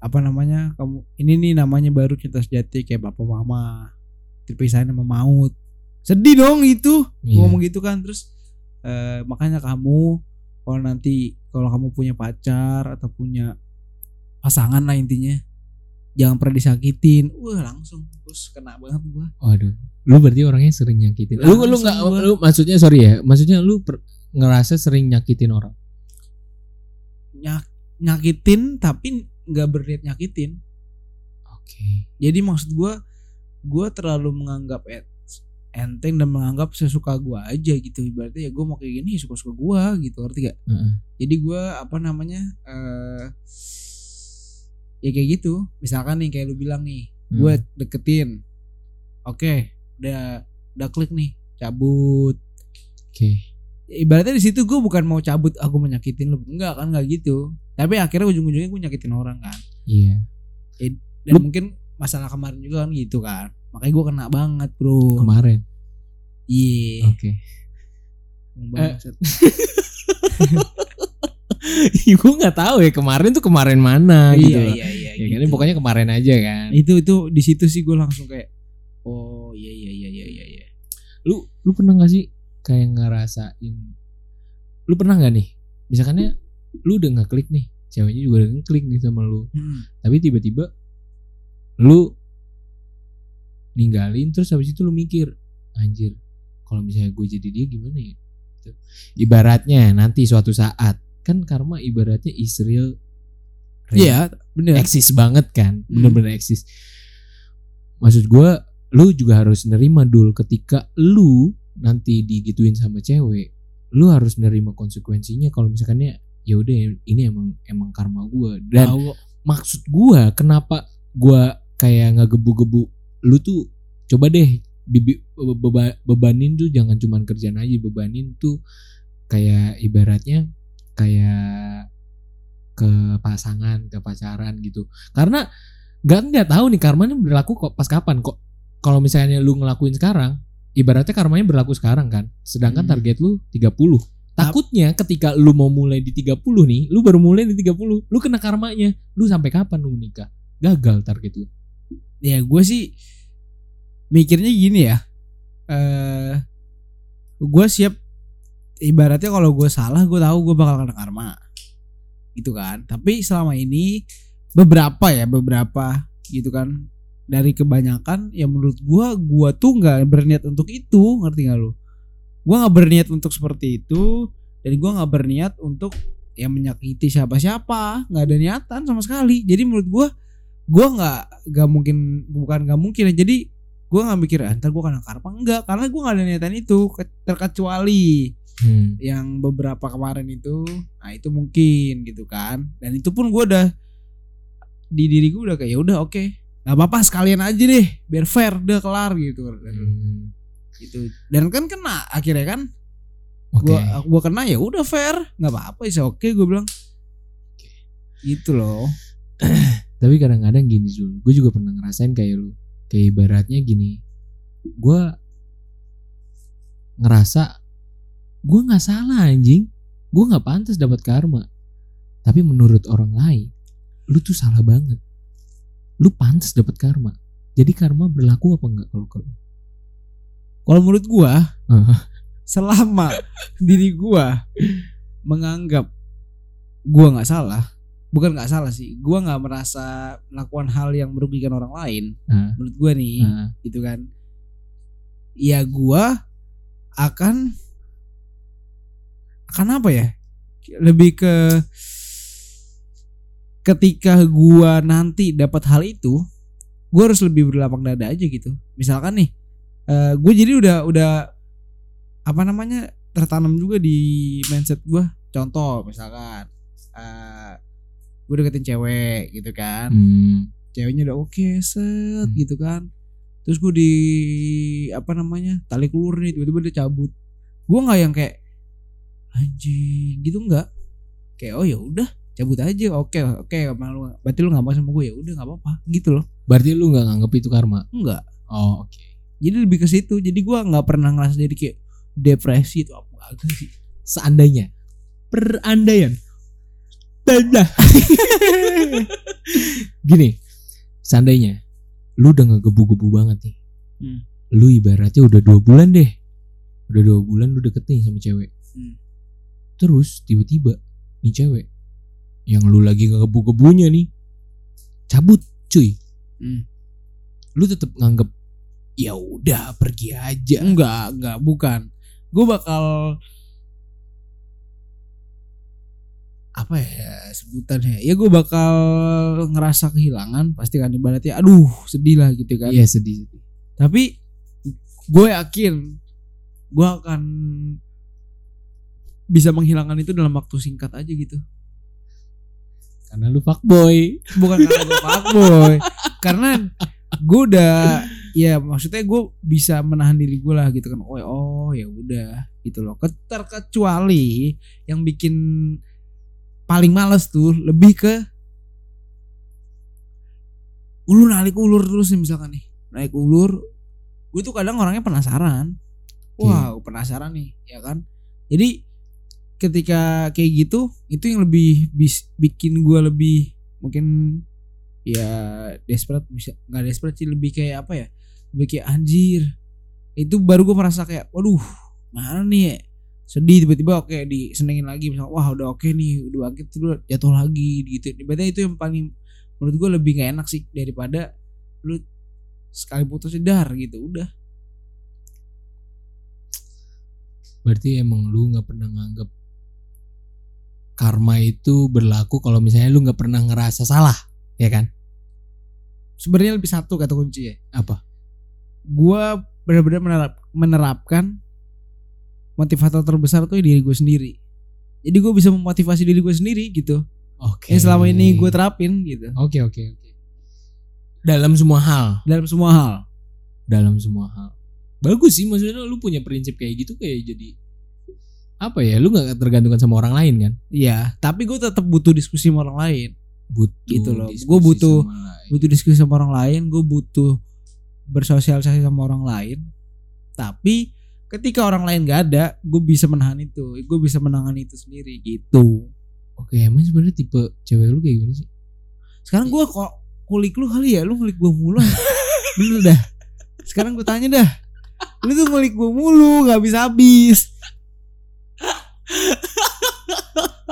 Speaker 1: apa namanya kamu ini nih namanya baru cinta sejati kayak bapak mama terpisahin sama maut sedih dong itu
Speaker 2: Iya.
Speaker 1: ngomong gitu kan terus eh, makanya kamu kalau nanti kalau kamu punya pacar atau punya pasangan lah intinya jangan pernah disakitin wah langsung terus kena banget gua
Speaker 2: Waduh, lu berarti orangnya sering nyakitin. Lu lu nggak lu maksudnya sorry ya, maksudnya lu per- ngerasa sering nyakitin orang.
Speaker 1: Nyak, nyakitin tapi nggak berniat nyakitin
Speaker 2: Oke.
Speaker 1: jadi maksud gua gua terlalu menganggap en- enteng dan menganggap sesuka gua aja gitu ibaratnya ya gua mau kayak gini suka suka gua gitu ngerti gak
Speaker 2: Heeh.
Speaker 1: jadi gua apa namanya eh ya kayak gitu misalkan nih kayak lu bilang nih gue
Speaker 2: Hmm.
Speaker 1: deketin oke udah udah klik nih cabut
Speaker 2: Oke.
Speaker 1: Ibaratnya di situ gue bukan mau cabut aku menyakitin lu enggak kan nggak gitu tapi akhirnya ujung-ujungnya gue nyakitin orang kan
Speaker 2: Iya.
Speaker 1: dan
Speaker 2: Lu-
Speaker 1: mungkin masalah kemarin juga kan gitu kan makanya gue kena banget bro
Speaker 2: Kemarin.
Speaker 1: iya
Speaker 2: Oke.
Speaker 1: Bangsat.
Speaker 2: gue nggak tahu ya kemarin tuh kemarin mana gitu.
Speaker 1: iya
Speaker 2: loh.
Speaker 1: iya iya
Speaker 2: Ya kan,
Speaker 1: gitu.
Speaker 2: pokoknya kemarin aja kan.
Speaker 1: itu itu di situ sih gue langsung kayak oh iya iya iya iya iya iya
Speaker 2: Lu lu pernah gak sih kayak ngerasain lu pernah nggak nih misalkannya lu udah ngeklik nih ceweknya juga udah ngeklik nih sama lu
Speaker 1: Hmm.
Speaker 2: tapi tiba-tiba lu ninggalin terus habis itu lu mikir anjir kalau misalnya gue jadi dia gimana ya Gitu. ibaratnya nanti suatu saat kan karma ibaratnya is real real,
Speaker 1: iya bener
Speaker 2: eksis banget kan
Speaker 1: Hmm.
Speaker 2: bener-bener eksis maksud gue lu juga harus nerima dulu ketika lu nanti digituin sama cewek lu harus nerima konsekuensinya kalau misalkannya ya udah ini emang emang karma gue dan
Speaker 1: Tahu.
Speaker 2: maksud gua kenapa gua kayak ngegebu-gebu lu tuh coba deh bibi, beba- bebanin tuh jangan cuman kerjaan aja bebanin tuh kayak ibaratnya kayak ke pasangan ke pacaran gitu. Karena nggak nggak tahu nih karmanya berlaku kok pas kapan. Kok kalau misalnya lu ngelakuin sekarang ibaratnya karmanya berlaku sekarang kan? Sedangkan
Speaker 1: Hmm.
Speaker 2: target lu 30 takutnya ketika lu mau mulai di 30 nih lu baru mulai di 30 lu kena karmanya. Lu sampai kapan lu menikah gagal target lu.
Speaker 1: Ya gue sih mikirnya gini ya. Eh gue siap ibaratnya kalau gue salah gue tahu gue bakal kena karma. Gitu kan. Tapi selama ini beberapa ya beberapa gitu kan dari kebanyakan ya menurut gue gue tuh nggak berniat untuk itu ngerti gak lu? Gue nggak berniat untuk seperti itu dan gue nggak berniat untuk ya menyakiti siapa-siapa. Nggak ada niatan sama sekali. Jadi menurut gue gue nggak nggak mungkin bukan nggak mungkin ya. Jadi gue nggak mikir ah, ntar gue kena karma. Enggak karena gue nggak ada niatan itu ke- terkecuali
Speaker 2: hmm.
Speaker 1: yang beberapa kemarin itu. Nah itu mungkin gitu kan. Dan itu pun gue udah di diri gue udah kayak ya udah oke nggak apa-apa sekalian aja deh biar fair udah kelar gitu.
Speaker 2: Hmm.
Speaker 1: gitu. Dan kan kena akhirnya kan
Speaker 2: oke.
Speaker 1: gua gua kena ya udah fair. Nggak apa-apa sih oke gue bilang. Gitu loh.
Speaker 2: Tapi kadang-kadang gini Zul gue juga pernah ngerasain kayak lu. Kayak ibaratnya gini gue ngerasa gue nggak salah anjing. Gue nggak pantas dapat karma. Tapi menurut orang lain lu tuh salah banget lu pantas dapat karma. Jadi karma berlaku apa enggak kalau kalau
Speaker 1: kalau menurut gua
Speaker 2: Heeh.
Speaker 1: selama diri gua menganggap gua nggak salah bukan nggak salah sih gua nggak merasa melakukan hal yang merugikan orang lain
Speaker 2: Nah,
Speaker 1: menurut gua nih
Speaker 2: nah,
Speaker 1: gitu kan. Ya gua akan akan apa ya? Lebih ke ketika gua nanti dapat hal itu gua harus lebih berlapang dada aja gitu. Misalkan nih eh gue jadi udah udah apa namanya tertanam juga di mindset gua. Contoh misalkan eh gue deketin cewek gitu kan.
Speaker 2: Hmm.
Speaker 1: ceweknya udah oke set
Speaker 2: Hmm.
Speaker 1: gitu kan. Terus gue di apa namanya tali ulur nih tiba-tiba dia cabut. Gue nggak yang kayak anjing gitu nggak. Kayak oh ya udah cabut aja oke oke malu berarti lu nggak mau sama gue ya udah nggak apa-apa gitu loh.
Speaker 2: Berarti lu nggak nganggep itu karma?
Speaker 1: enggak
Speaker 2: Oh oke.
Speaker 1: jadi lebih ke situ. Jadi gue nggak pernah ngerasa jadi kayak depresi itu apa agak sih.
Speaker 2: Seandainya, perandaian, Dadah. Gini, seandainya lu udah ngegebu-gebu banget nih,
Speaker 1: Hmm.
Speaker 2: lu ibaratnya udah dua bulan deh, udah dua bulan lu deket nih sama cewek,
Speaker 1: Hmm.
Speaker 2: terus tiba-tiba nih cewek yang lu lagi ngegebu-gebunya nih cabut, cuy,
Speaker 1: Hmm.
Speaker 2: lu tetap nganggep ya udah pergi aja.
Speaker 1: enggak enggak bukan gue bakal apa ya sebutannya ya gue bakal ngerasa kehilangan pasti kan ibaratnya aduh sedih lah gitu kan
Speaker 2: Iya sedih. sedih.
Speaker 1: tapi gue yakin gue akan bisa menghilangkan itu dalam waktu singkat aja gitu
Speaker 2: Karena lu fuckboy.
Speaker 1: bukan karena gue fuckboy. Karena gue udah ya maksudnya gue bisa menahan diri gue lah gitu kan. Oh oh ya udah gitu loh. Ke- terkecuali yang bikin paling males tuh lebih ke ulur naik ulur terus nih misalkan nih. Naik ulur gue tuh kadang orangnya penasaran. Wow penasaran nih ya kan? Jadi ketika kayak gitu itu yang lebih bis, bikin gue lebih mungkin ya desperate bisa nggak desperate sih lebih kayak apa ya lebih kayak anjir. Itu baru gue merasa kayak waduh mana nih ya? sedih tiba-tiba oke disenengin lagi. Misalnya wah udah oke nih udah bangkit terus jatuh lagi gitu. Berarti itu yang paling menurut gue lebih gak enak sih daripada lu sekali putus dar gitu. Udah.
Speaker 2: Berarti emang lu nggak pernah nganggep karma itu berlaku kalau misalnya lu nggak pernah ngerasa salah, ya kan?
Speaker 1: sebenarnya lebih satu kata kunci ya
Speaker 2: Apa?
Speaker 1: gue benar-benar menerap, menerapkan motivator terbesar tuh diri gue sendiri jadi gue bisa memotivasi diri gue sendiri gitu
Speaker 2: Oke.
Speaker 1: yang selama ini gue terapin gitu
Speaker 2: Oke oke oke. Dalam semua hal,
Speaker 1: dalam semua hal
Speaker 2: dalam semua hal. Bagus sih maksudnya lu punya prinsip kayak gitu kayak jadi apa ya? Lu nggak tergantungan sama orang lain kan?
Speaker 1: Iya, tapi gue tetap butuh diskusi sama orang lain.
Speaker 2: Butuh.
Speaker 1: Gitu loh. Gua butuh-. Butuh diskusi sama orang lain, gue butuh bersosialisasi sama orang lain. Tapi ketika orang lain gak ada, gue bisa menahan itu. Gue bisa menahan itu sendiri gitu.
Speaker 2: Oke, emang sebenarnya tipe cewek lu kayak gimana sih?
Speaker 1: Sekarang gue kok kulik lu kali ya, lu ngulik gue mulu. Bener dah. Sekarang gue tanya dah. Lu tuh ngulik gue mulu, gak habis habis.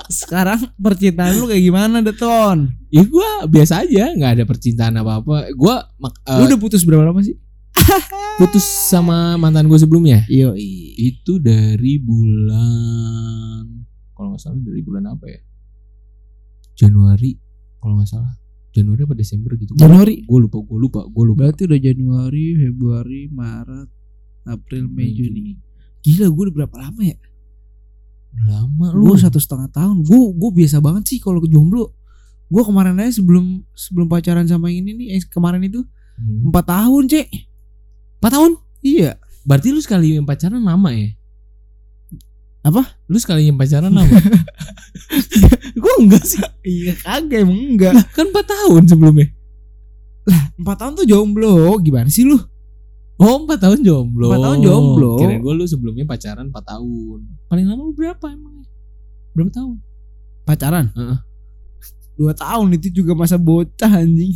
Speaker 1: Sekarang percintaan lu kayak gimana, Deton?
Speaker 2: Ya gua biasa aja, nggak ada percintaan apa apa. Gua mak-
Speaker 1: Lu udah putus berapa lama sih?
Speaker 2: putus sama mantan gue sebelumnya.
Speaker 1: Iya,
Speaker 2: Itu dari bulan kalau nggak salah dari bulan apa ya? Januari kalau nggak salah. Januari apa Desember gitu.
Speaker 1: Januari.
Speaker 2: Gue lupa, gue lupa, gue lupa.
Speaker 1: Berarti udah Januari, Februari, Maret, April, Mei, Juni. Gila gue udah berapa lama ya?
Speaker 2: Lama
Speaker 1: Lu
Speaker 2: lu.
Speaker 1: satu setengah tahun. Gue gue biasa banget sih kalau ke jomblo. Gue kemarin aja sebelum sebelum pacaran sama yang ini nih, eh, kemarin itu
Speaker 2: Hmm.
Speaker 1: empat tahun cek.
Speaker 2: Empat tahun?
Speaker 1: Iya.
Speaker 2: Berarti lu sekali yang pacaran lama ya?
Speaker 1: Apa?
Speaker 2: Lu sekali yang pacaran lama? gue enggak sih.
Speaker 1: Iya kagak emang enggak.
Speaker 2: Lah, kan 4 tahun sebelumnya.
Speaker 1: Empat tahun tuh jomblo. Gimana sih lu?
Speaker 2: Oh 4 tahun jomblo
Speaker 1: Empat tahun jomblo.
Speaker 2: Kirain gue lu sebelumnya pacaran 4 tahun Paling lama lu berapa emang? Berapa tahun?
Speaker 1: Pacaran?
Speaker 2: Heeh.
Speaker 1: Dua tahun itu juga masa bocah anjing.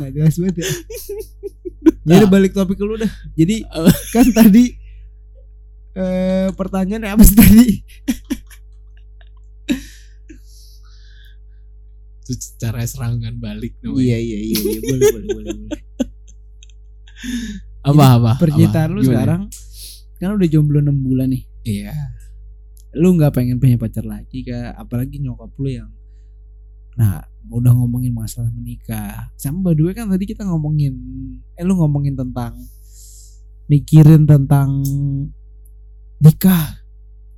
Speaker 1: Gak jelas banget ya. Jadi balik topik lu dah. Jadi kan tadi eh pertanyaannya apa sih tadi?
Speaker 2: Itu cara serangan balik namanya.
Speaker 1: Iya iya iya, iya. boleh boleh boleh. boleh.
Speaker 2: Apa apa?
Speaker 1: Percintaan
Speaker 2: apa?
Speaker 1: lu
Speaker 2: Gimana?
Speaker 1: sekarang kan udah jomblo 6 bulan nih.
Speaker 2: Iya
Speaker 1: Lu nggak pengen punya pacar lagi kah? Apalagi nyokap lu yang Nah, udah ngomongin masalah menikah. Sama by the way kan tadi kita ngomongin eh lu ngomongin tentang mikirin tentang nikah,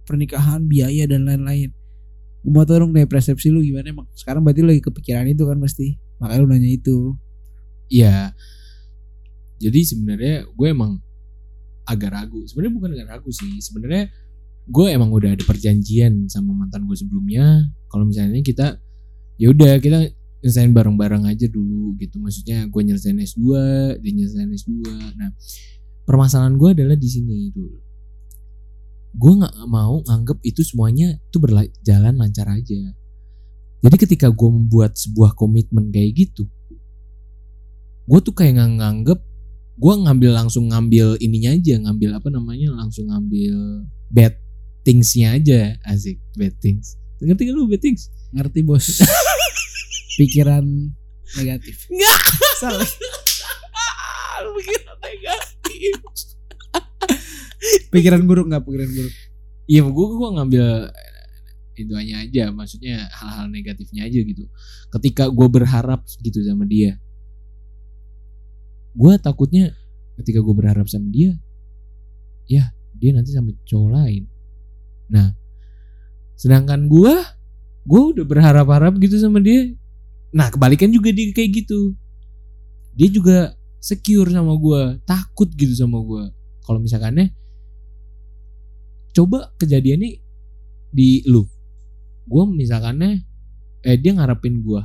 Speaker 1: pernikahan, biaya dan lain-lain. Mau dong dari persepsi lu gimana emang sekarang berarti lu lagi kepikiran itu kan pasti makanya lu nanya itu
Speaker 2: Iya. Jadi sebenarnya gue emang agak ragu. Sebenarnya bukan agak ragu sih. Sebenarnya gue emang udah ada perjanjian sama mantan gue sebelumnya. Kalau misalnya kita ya udah kita nyelesain bareng-bareng aja dulu gitu. Maksudnya gue nyelesain S2, dia nyelesain S2. Nah, permasalahan gue adalah di sini dulu. Gue nggak mau nganggep itu semuanya tuh berjalan lancar aja. Jadi ketika gue membuat sebuah komitmen kayak gitu, gue tuh kayak nggak nganggep gue ngambil langsung ngambil ininya aja ngambil apa namanya langsung ngambil bad thingsnya aja asik bad things. Ngerti gak lu bad things?
Speaker 1: Ngerti bos. Pikiran negatif.
Speaker 2: Nggak.
Speaker 1: salah.
Speaker 2: Lu pikiran negatif.
Speaker 1: Pikiran buruk nggak? Pikiran buruk.
Speaker 2: Iya gue gue ngambil itu aja maksudnya hal-hal negatifnya aja gitu. Ketika gue berharap gitu sama dia gue takutnya ketika gue berharap sama dia ya dia nanti sama cowok lain. Nah sedangkan gue gue udah berharap-harap gitu sama dia. Nah kebalikan juga dia kayak gitu. Dia juga secure sama gue takut gitu sama gue kalau misalkannya coba kejadiannya di lu. Gue misalkannya eh dia ngarepin gue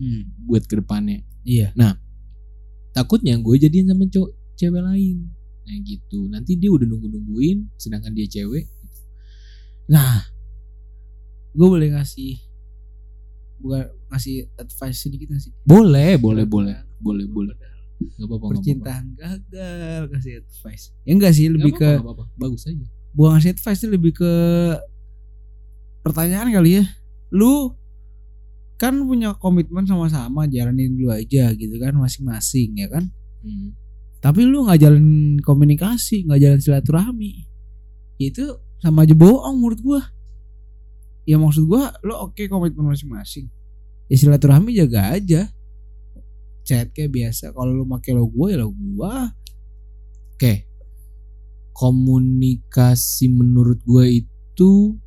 Speaker 1: hmm.
Speaker 2: buat ke depannya
Speaker 1: iya
Speaker 2: takutnya gue jadian sama cowok cewek lain. Nah gitu. Nanti dia udah nunggu nungguin sedangkan dia cewek
Speaker 1: nah gue boleh ngasih bukan ngasih advice sedikit nggak sih?
Speaker 2: Boleh boleh boleh. Boleh boleh. nggak apa-apa
Speaker 1: percintaan gagal kasih advice. Ya enggak sih
Speaker 2: apa-apa.
Speaker 1: lebih
Speaker 2: Nggak
Speaker 1: ke
Speaker 2: apa-apa, apa-apa. bagus aja.
Speaker 1: Bukan ngasih advice sih lebih ke pertanyaan kali ya. Lu kan punya komitmen sama-sama jalanin dulu aja gitu kan masing-masing ya kan?
Speaker 2: Hmm.
Speaker 1: tapi lu nggak jalan komunikasi nggak jalan silaturahmi itu sama aja bohong menurut gua. Ya maksud gua lu oke komitmen masing-masing. Ya silaturahmi jaga aja. Chat kayak biasa kalau lu pakai lo gua ya lo gua.
Speaker 2: Oke. Komunikasi menurut gue itu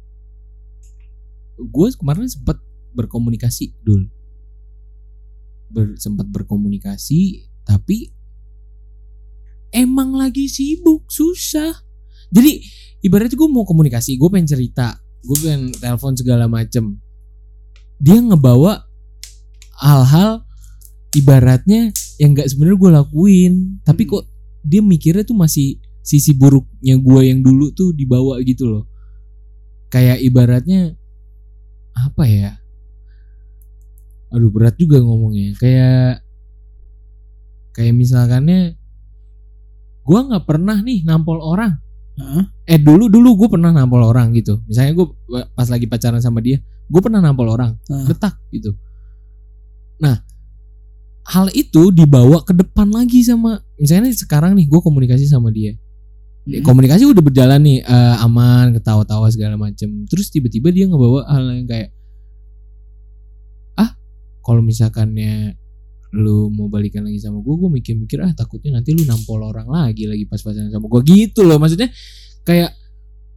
Speaker 2: gue kemarin sempat berkomunikasi dulu Ber, sempat berkomunikasi tapi emang lagi sibuk susah. Jadi ibaratnya gue mau komunikasi gue pengen cerita gue pengen telepon segala macem. Dia ngebawa hal-hal ibaratnya yang nggak sebenarnya gue lakuin. Tapi
Speaker 1: Hmm.
Speaker 2: kok dia mikirnya tuh masih sisi buruknya gue yang dulu tuh dibawa gitu loh. Kayak ibaratnya apa ya aduh berat juga ngomongnya. Kayak kayak misalkannya gue nggak pernah nih nampol orang.
Speaker 1: Heeh.
Speaker 2: eh dulu dulu gue pernah nampol orang gitu. Misalnya gue pas lagi pacaran sama dia gue pernah nampol orang.
Speaker 1: Heeh.
Speaker 2: retak gitu. Nah hal itu dibawa ke depan lagi sama misalnya sekarang nih gue komunikasi sama dia.
Speaker 1: Hmm.
Speaker 2: komunikasi udah berjalan nih eh, aman ketawa-tawa segala macem. Terus tiba-tiba dia ngebawa hal yang kayak kalau misalkannya lu mau balikan lagi sama gue gue mikir-mikir ah takutnya nanti lu nampol orang lagi lagi pas pacaran sama gue gitu loh maksudnya kayak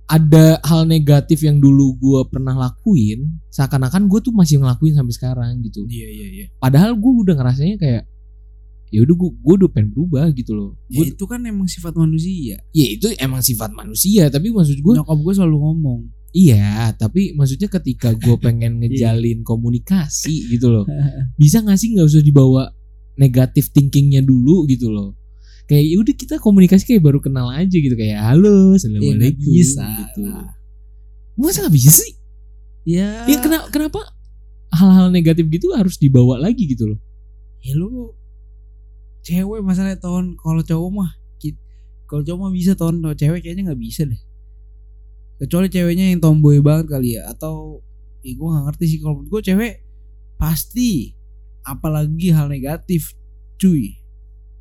Speaker 2: ada hal negatif yang dulu gue pernah lakuin seakan-akan gue tuh masih ngelakuin sampai sekarang gitu.
Speaker 1: Iya iya iya.
Speaker 2: Padahal gue udah ngerasanya kayak ya udah gue gue udah pengen berubah gitu loh.
Speaker 1: Ya,
Speaker 2: Gua-
Speaker 1: itu kan emang sifat manusia.
Speaker 2: Ya itu emang sifat manusia tapi maksud gue
Speaker 1: nyokap gue selalu ngomong
Speaker 2: Iya, tapi maksudnya ketika gue pengen ngejalin komunikasi gitu loh, bisa gak sih nggak usah dibawa negatif thinkingnya dulu gitu loh. Kayak ya udah kita komunikasi kayak baru kenal aja gitu kayak halo, assalamualaikum
Speaker 1: nggak bisa
Speaker 2: gitu.
Speaker 1: lah.
Speaker 2: Masa gak bisa sih?
Speaker 1: ya
Speaker 2: Ya kenapa kenapa hal-hal negatif gitu harus dibawa lagi gitu loh?
Speaker 1: ya lu cewek masalahnya tahun kalau cowok mah kalau cowok mah bisa tahun kalau cewek kayaknya nggak bisa deh kecuali ceweknya yang tomboy banget kali ya atau ya gue nggak ngerti sih kalau gue cewek pasti apalagi hal negatif cuy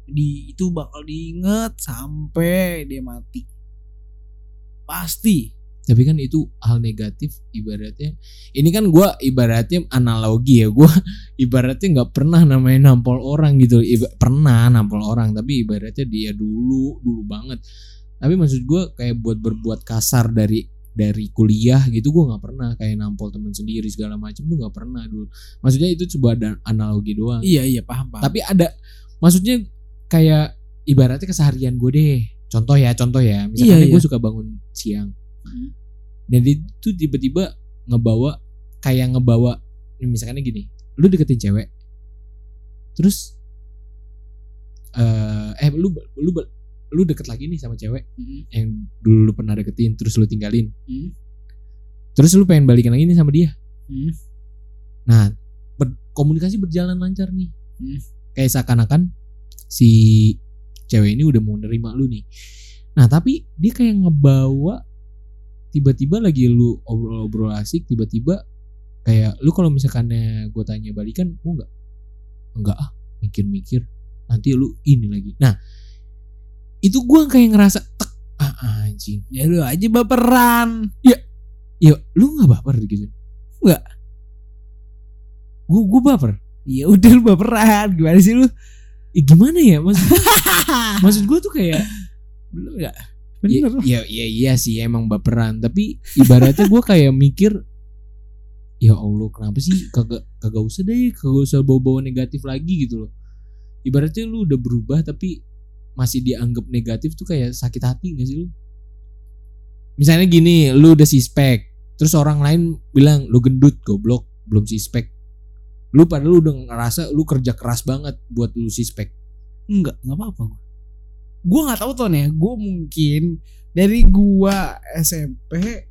Speaker 1: di itu bakal diinget sampai dia mati pasti
Speaker 2: Tapi kan itu hal negatif ibaratnya. Ini kan gua ibaratnya analogi ya. Gua ibaratnya nggak pernah namanya nampol orang gitu. Iba- pernah nampol orang tapi ibaratnya dia dulu dulu banget. Tapi maksud gua kayak buat berbuat kasar dari dari kuliah gitu gue nggak pernah kayak nampol teman sendiri segala macam tuh nggak pernah dulu maksudnya itu coba ada analogi doang.
Speaker 1: Iya iya paham paham.
Speaker 2: Tapi ada maksudnya kayak ibaratnya keseharian gue deh. Contoh ya contoh ya. Misalnya
Speaker 1: Iya,
Speaker 2: gue
Speaker 1: iya.
Speaker 2: suka bangun siang.
Speaker 1: Hmm.
Speaker 2: dan itu tiba-tiba ngebawa kayak ngebawa misalnya gini lu deketin cewek terus eh eh lu lu lu deket lagi nih sama cewek
Speaker 1: Mm,
Speaker 2: yang dulu lu pernah deketin terus lu tinggalin.
Speaker 1: Mm,
Speaker 2: terus lu pengen balikan lagi nih sama dia.
Speaker 1: Mm.
Speaker 2: nah ber- komunikasi berjalan lancar nih.
Speaker 1: Hmm.
Speaker 2: kayak seakan-akan si cewek ini udah mau nerima lu nih. Nah tapi dia kayak ngebawa tiba-tiba lagi lu obrol-obrol asik tiba-tiba kayak lu kalau misalkannya gue tanya balikan mau nggak? Enggak ah mikir-mikir. Nanti lu ini lagi. Nah itu gua kayak ngerasa tek ah anjing.
Speaker 1: Ya lu aja baperan.
Speaker 2: Ya lu nggak baper gitu?
Speaker 1: Nggak.
Speaker 2: gua gua baper.
Speaker 1: Ya udah lu baperan gimana sih lu?
Speaker 2: Eh, gimana ya? Maksud maksud gua tuh kayak
Speaker 1: Belum ya
Speaker 2: Ya,
Speaker 1: bener.
Speaker 2: ya, ya iya sih emang baperan. Tapi ibaratnya gue kayak mikir ya Allah kenapa sih kagak kagak usah deh kagak usah bawa-bawa negatif lagi gitu loh. Ibaratnya lu udah berubah tapi masih dianggap negatif tuh kayak sakit hati gak sih lu? Misalnya gini lu udah sispek terus orang lain bilang lu gendut goblok belum sispek. Lu padahal lu udah ngerasa lu kerja keras banget buat lu sispek.
Speaker 1: Enggak enggak apa-apa gua. Gua nggak tahu tuh ya gua mungkin dari gua SMP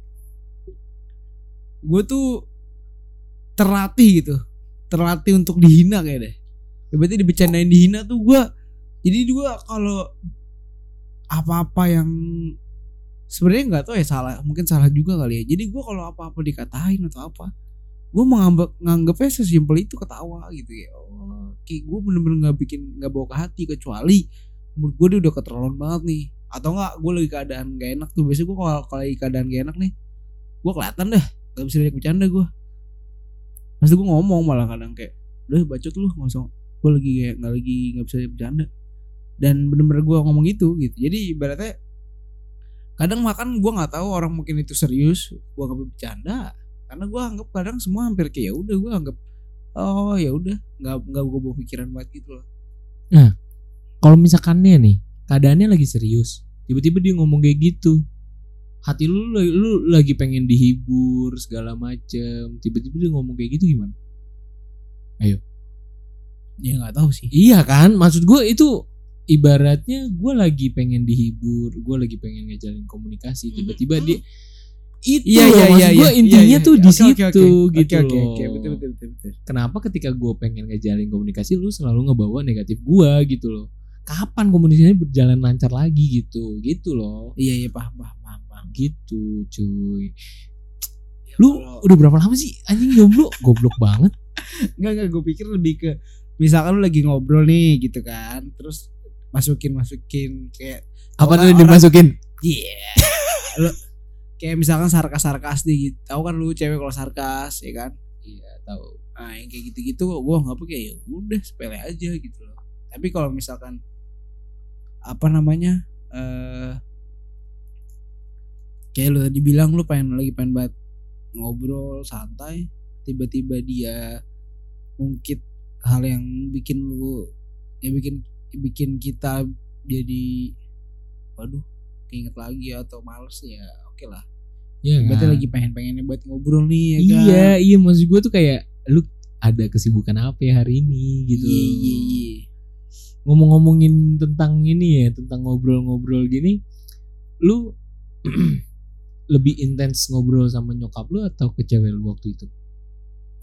Speaker 1: gua tuh terlatih gitu. Terlatih untuk dihina kayak deh. Ya, berarti dibicarain dihina tuh gua jadi gua kalau apa-apa yang sebenarnya nggak tahu ya salah mungkin salah juga kali ya. Jadi gua kalau apa-apa dikatain atau apa gua menganggap nganggapnya sesimpel itu ketawa gitu ya. Oh, kayak gue bener-bener nggak bikin nggak bawa ke hati kecuali menurut gue dia udah keterlaluan banget nih. Atau enggak gue lagi keadaan gak enak tuh. Biasanya gue kalau kalau lagi keadaan gak enak nih gue kelihatan dah. Gak bisa diajak bercanda gue pasti gue ngomong malah kadang kayak udah bacot lu nggak usah. Gue lagi kayak nggak lagi nggak bisa bercanda dan bener-bener gue ngomong itu gitu. Jadi ibaratnya kadang makan gue nggak tahu orang mungkin itu serius gue nggak bercanda. Karena gue anggap kadang semua hampir kayak ya udah gue anggap oh ya udah. Nggak nggak gue bawa pikiran banget gitu loh.
Speaker 2: Kalau misalkannya nih keadaannya lagi serius tiba-tiba dia ngomong kayak gitu hati lu lu, lu lagi pengen dihibur segala macem tiba-tiba dia ngomong kayak gitu gimana?
Speaker 1: Ya nggak tahu sih.
Speaker 2: Iya kan? Maksud gue itu ibaratnya gue lagi pengen dihibur gue lagi pengen ngejalin komunikasi tiba-tiba dia itu
Speaker 1: Iya
Speaker 2: loh,
Speaker 1: iya
Speaker 2: maksud
Speaker 1: iya
Speaker 2: gue
Speaker 1: iya,
Speaker 2: intinya
Speaker 1: iya,
Speaker 2: tuh
Speaker 1: iya.
Speaker 2: di
Speaker 1: Oke, oke,
Speaker 2: situ
Speaker 1: oke.
Speaker 2: gitu
Speaker 1: Oke, oke,
Speaker 2: loh
Speaker 1: oke, betul betul betul betul.
Speaker 2: kenapa ketika gue pengen ngejalin komunikasi lu selalu ngebawa negatif gue gitu loh kapan komunikasinya berjalan lancar lagi gitu gitu loh
Speaker 1: Iya iya paham paham paham. paham.
Speaker 2: gitu cuy lu
Speaker 1: Kalau-
Speaker 2: udah berapa lama sih anjing jomblo goblok banget
Speaker 1: Enggak enggak gue pikir lebih ke misalkan lu lagi ngobrol nih gitu kan terus masukin masukin kayak
Speaker 2: apa tuh dimasukin?
Speaker 1: Iya. Lu kayak misalkan sarkas sarkas nih gitu. Tahu kan lu cewek kalau sarkas ya kan?
Speaker 2: Iya tahu.
Speaker 1: Nah yang kayak gitu gitu gue nggak kayak ya udah sepele aja gitu loh. Tapi kalau misalkan apa namanya eh kayak lu tadi bilang lu pengen lagi pengen banget ngobrol santai tiba-tiba dia mungkin hal yang bikin lu ya bikin bikin kita jadi waduh keinget lagi atau males ya oke lah.
Speaker 2: Iya
Speaker 1: berarti
Speaker 2: kan?
Speaker 1: lagi pengen-pengennya buat ngobrol nih ya kan?
Speaker 2: iya iya maksud gue tuh kayak lu ada kesibukan apa ya hari ini gitu?
Speaker 1: Iya iya iya.
Speaker 2: Ngomong-ngomongin tentang ini ya tentang ngobrol-ngobrol gini lu lebih intens ngobrol sama nyokap lu atau ke cewek lu waktu itu?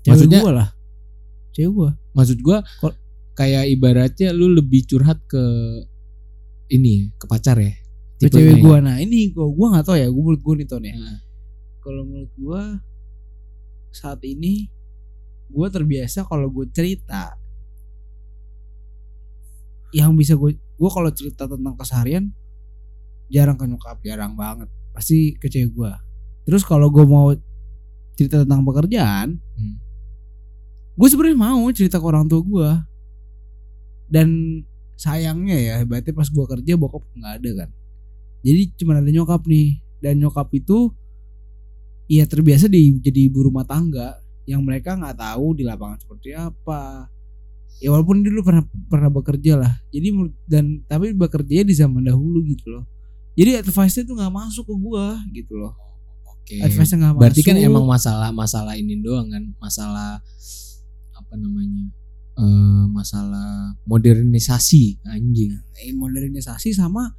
Speaker 1: Cewek
Speaker 2: Maksudnya-
Speaker 1: gua lah. Cewek gua.
Speaker 2: Maksud gua
Speaker 1: Kok-
Speaker 2: kayak ibaratnya lu lebih curhat ke ini ya, ke pacar ya
Speaker 1: ke cewek
Speaker 2: ya?
Speaker 1: gua. Nah ini gua gua nggak tahu ya gua menurut gua nih ton ya.
Speaker 2: Nah,
Speaker 1: kalau menurut gua saat ini gua terbiasa kalau gua cerita yang bisa gue gua kalau cerita tentang keseharian jarang ke nyokap jarang banget. Pasti ke cewek gua. Terus kalau gua mau cerita tentang pekerjaan
Speaker 2: Hmm.
Speaker 1: gue sebenarnya mau cerita ke orang tua gua dan sayangnya ya berarti pas gua kerja bokap nggak ada kan. Jadi cuma ada nyokap nih. Dan nyokap itu ya terbiasa di jadi ibu rumah tangga. Yang mereka nggak tahu di lapangan seperti apa. Ya walaupun dia dulu pernah pernah bekerja lah. Jadi dan tapi bekerja di zaman dahulu gitu loh. Jadi advice-nya tuh nggak masuk ke gua gitu loh.
Speaker 2: Oke.
Speaker 1: advice-nya nggak masuk
Speaker 2: Berarti kan emang masalah masalah ini doang kan, masalah apa namanya? Eh masalah modernisasi anjing.
Speaker 1: eh, modernisasi sama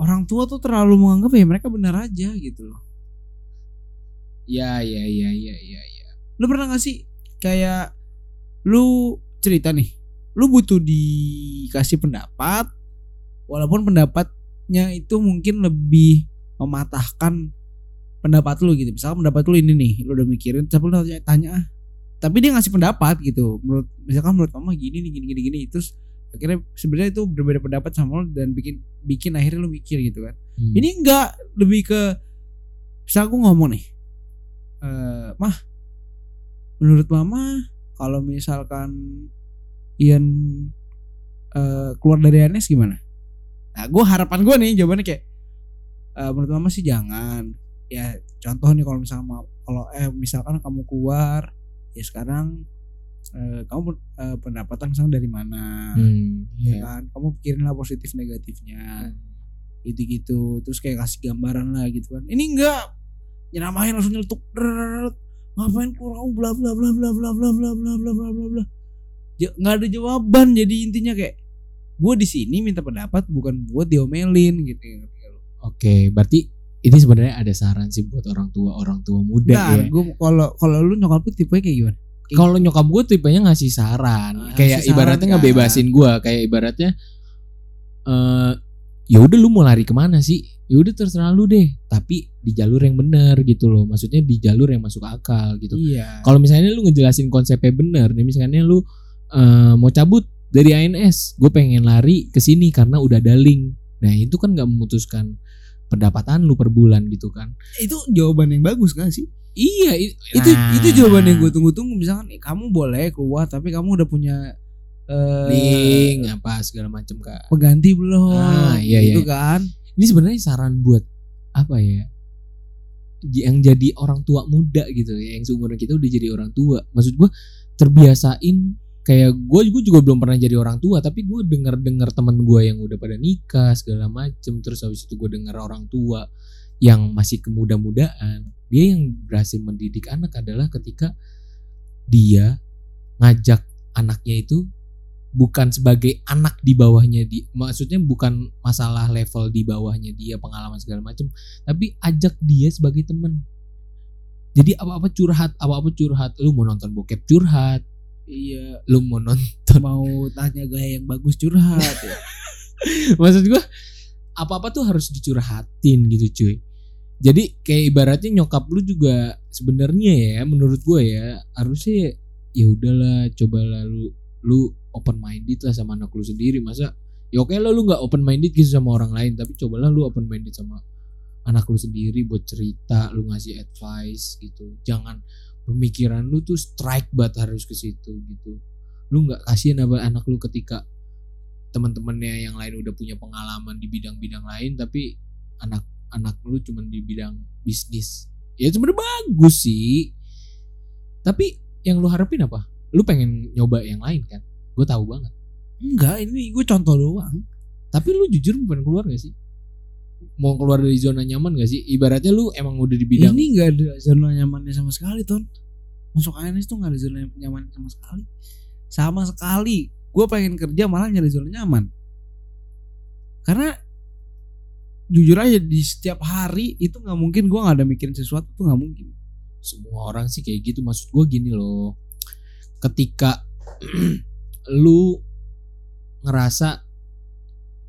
Speaker 1: orang tua tuh terlalu menganggap ya mereka benar aja gitu loh
Speaker 2: Ya ya ya ya ya ya.
Speaker 1: lu pernah gak sih kayak lu cerita nih lu butuh dikasih pendapat walaupun pendapatnya itu mungkin lebih mematahkan pendapat lu gitu misalnya pendapat lu ini nih lu udah mikirin tapi lu tanya, tanya ah tapi dia ngasih pendapat gitu. Menurut misalkan menurut mama gini nih gini gini gini. Terus akhirnya sebenarnya itu berbeda pendapat sama lu dan bikin bikin akhirnya lu mikir gitu kan.
Speaker 2: Hmm.
Speaker 1: ini enggak lebih ke bisa aku ngomong nih eh mah menurut mama kalau misalkan Ian eh, keluar dari ANS gimana? Nah gue harapan gue nih jawabannya kayak eh, menurut mama sih jangan. Ya contoh nih kalau misalkan kalau eh misalkan kamu keluar ya sekarang eh, kamu eh, pendapatan misalkan dari mana?
Speaker 2: Hmm,
Speaker 1: ya
Speaker 2: iya.
Speaker 1: kan? Kamu pikirin lah positif negatifnya. Gitu gitu terus kayak kasih gambaran lah gitu kan. Ini enggak. Nyeramahin langsung nyeletuk ngapain kurang bla bla bla bla bla bla bla bla bla bla bla bla nggak ada jawaban jadi intinya kayak gue di sini minta pendapat bukan buat diomelin gitu?
Speaker 2: Oke, berarti ini sebenarnya ada saran sih buat orang tua orang tua muda
Speaker 1: Nah,
Speaker 2: ya.
Speaker 1: gue kalau kalau lu nyokap lu tipe kayak gimana?
Speaker 2: Kalau nyokap gue tipenya ngasih saran,
Speaker 1: Ah,
Speaker 2: kayak
Speaker 1: ngasih saran
Speaker 2: ibaratnya
Speaker 1: kan.
Speaker 2: ngebebasin gue, kayak ibaratnya eh ya udah lu mau lari ke mana sih? Ya udah terserah lu deh, tapi di jalur yang benar gitu loh. Maksudnya di jalur yang masuk akal gitu.
Speaker 1: Iya.
Speaker 2: Kalau misalnya lu ngejelasin konsepnya bener nih, misalnya lu eh, mau cabut dari ANS, gue pengen lari ke sini karena udah ada link. Nah itu kan nggak memutuskan pendapatan lu per bulan gitu kan?
Speaker 1: Itu jawaban yang bagus gak sih?
Speaker 2: Iya
Speaker 1: Itu
Speaker 2: nah,
Speaker 1: itu jawaban yang gue tunggu-tunggu misalkan eh, kamu boleh keluar tapi kamu udah punya eh
Speaker 2: link apa segala macam kak.
Speaker 1: pengganti belum?
Speaker 2: Ah, iya,
Speaker 1: gitu
Speaker 2: iya.
Speaker 1: kan.
Speaker 2: Ini sebenarnya saran buat apa ya? Yang jadi orang tua muda gitu ya, yang seumuran kita udah jadi orang tua. Maksud gue terbiasain kayak gue gue juga belum pernah jadi orang tua tapi gue denger dengar teman gue yang udah pada nikah segala macem terus habis itu gue denger orang tua yang masih kemuda-mudaan dia yang berhasil mendidik anak adalah ketika dia ngajak anaknya itu bukan sebagai anak di bawahnya di maksudnya bukan masalah level di bawahnya dia pengalaman segala macam tapi ajak dia sebagai teman jadi apa-apa curhat apa-apa curhat lu mau nonton bokep curhat
Speaker 1: Iya,
Speaker 2: lu mau nonton?
Speaker 1: Mau tanya gaya yang bagus curhat ya.
Speaker 2: maksud gua apa-apa tuh harus dicurhatin gitu cuy. Jadi kayak ibaratnya nyokap lu juga sebenarnya ya menurut gua ya harusnya ya udahlah cobalah lu lu open minded lah sama anak lu sendiri. Masa ya oke lah lu nggak open minded gitu sama orang lain tapi cobalah lu open minded sama anak lu sendiri buat cerita lu ngasih advice gitu. Jangan pemikiran lu tuh strike banget harus ke situ gitu. Lu nggak kasihan apa anak lu ketika teman-temannya yang lain udah punya pengalaman di bidang-bidang lain tapi anak anak lu cuman di bidang bisnis. Ya sebenarnya bagus sih. Tapi yang lu harapin apa? Lu pengen nyoba yang lain kan? Gue tahu banget.
Speaker 1: Enggak, ini gue contoh doang.
Speaker 2: tapi lu jujur pengen keluar gak sih mau keluar dari zona nyaman gak sih ibaratnya lu emang udah di bidang
Speaker 1: Ini nggak ada zona nyamannya sama sekali, Ton. Masuk ANS tuh nggak ada zona nyaman sama sekali. Sama sekali. Gue pengen kerja malah nyari zona nyaman. Karena jujur aja di setiap hari itu nggak mungkin gue nggak ada mikirin sesuatu tuh nggak mungkin.
Speaker 2: semua orang sih kayak gitu maksud gue gini loh ketika lu ngerasa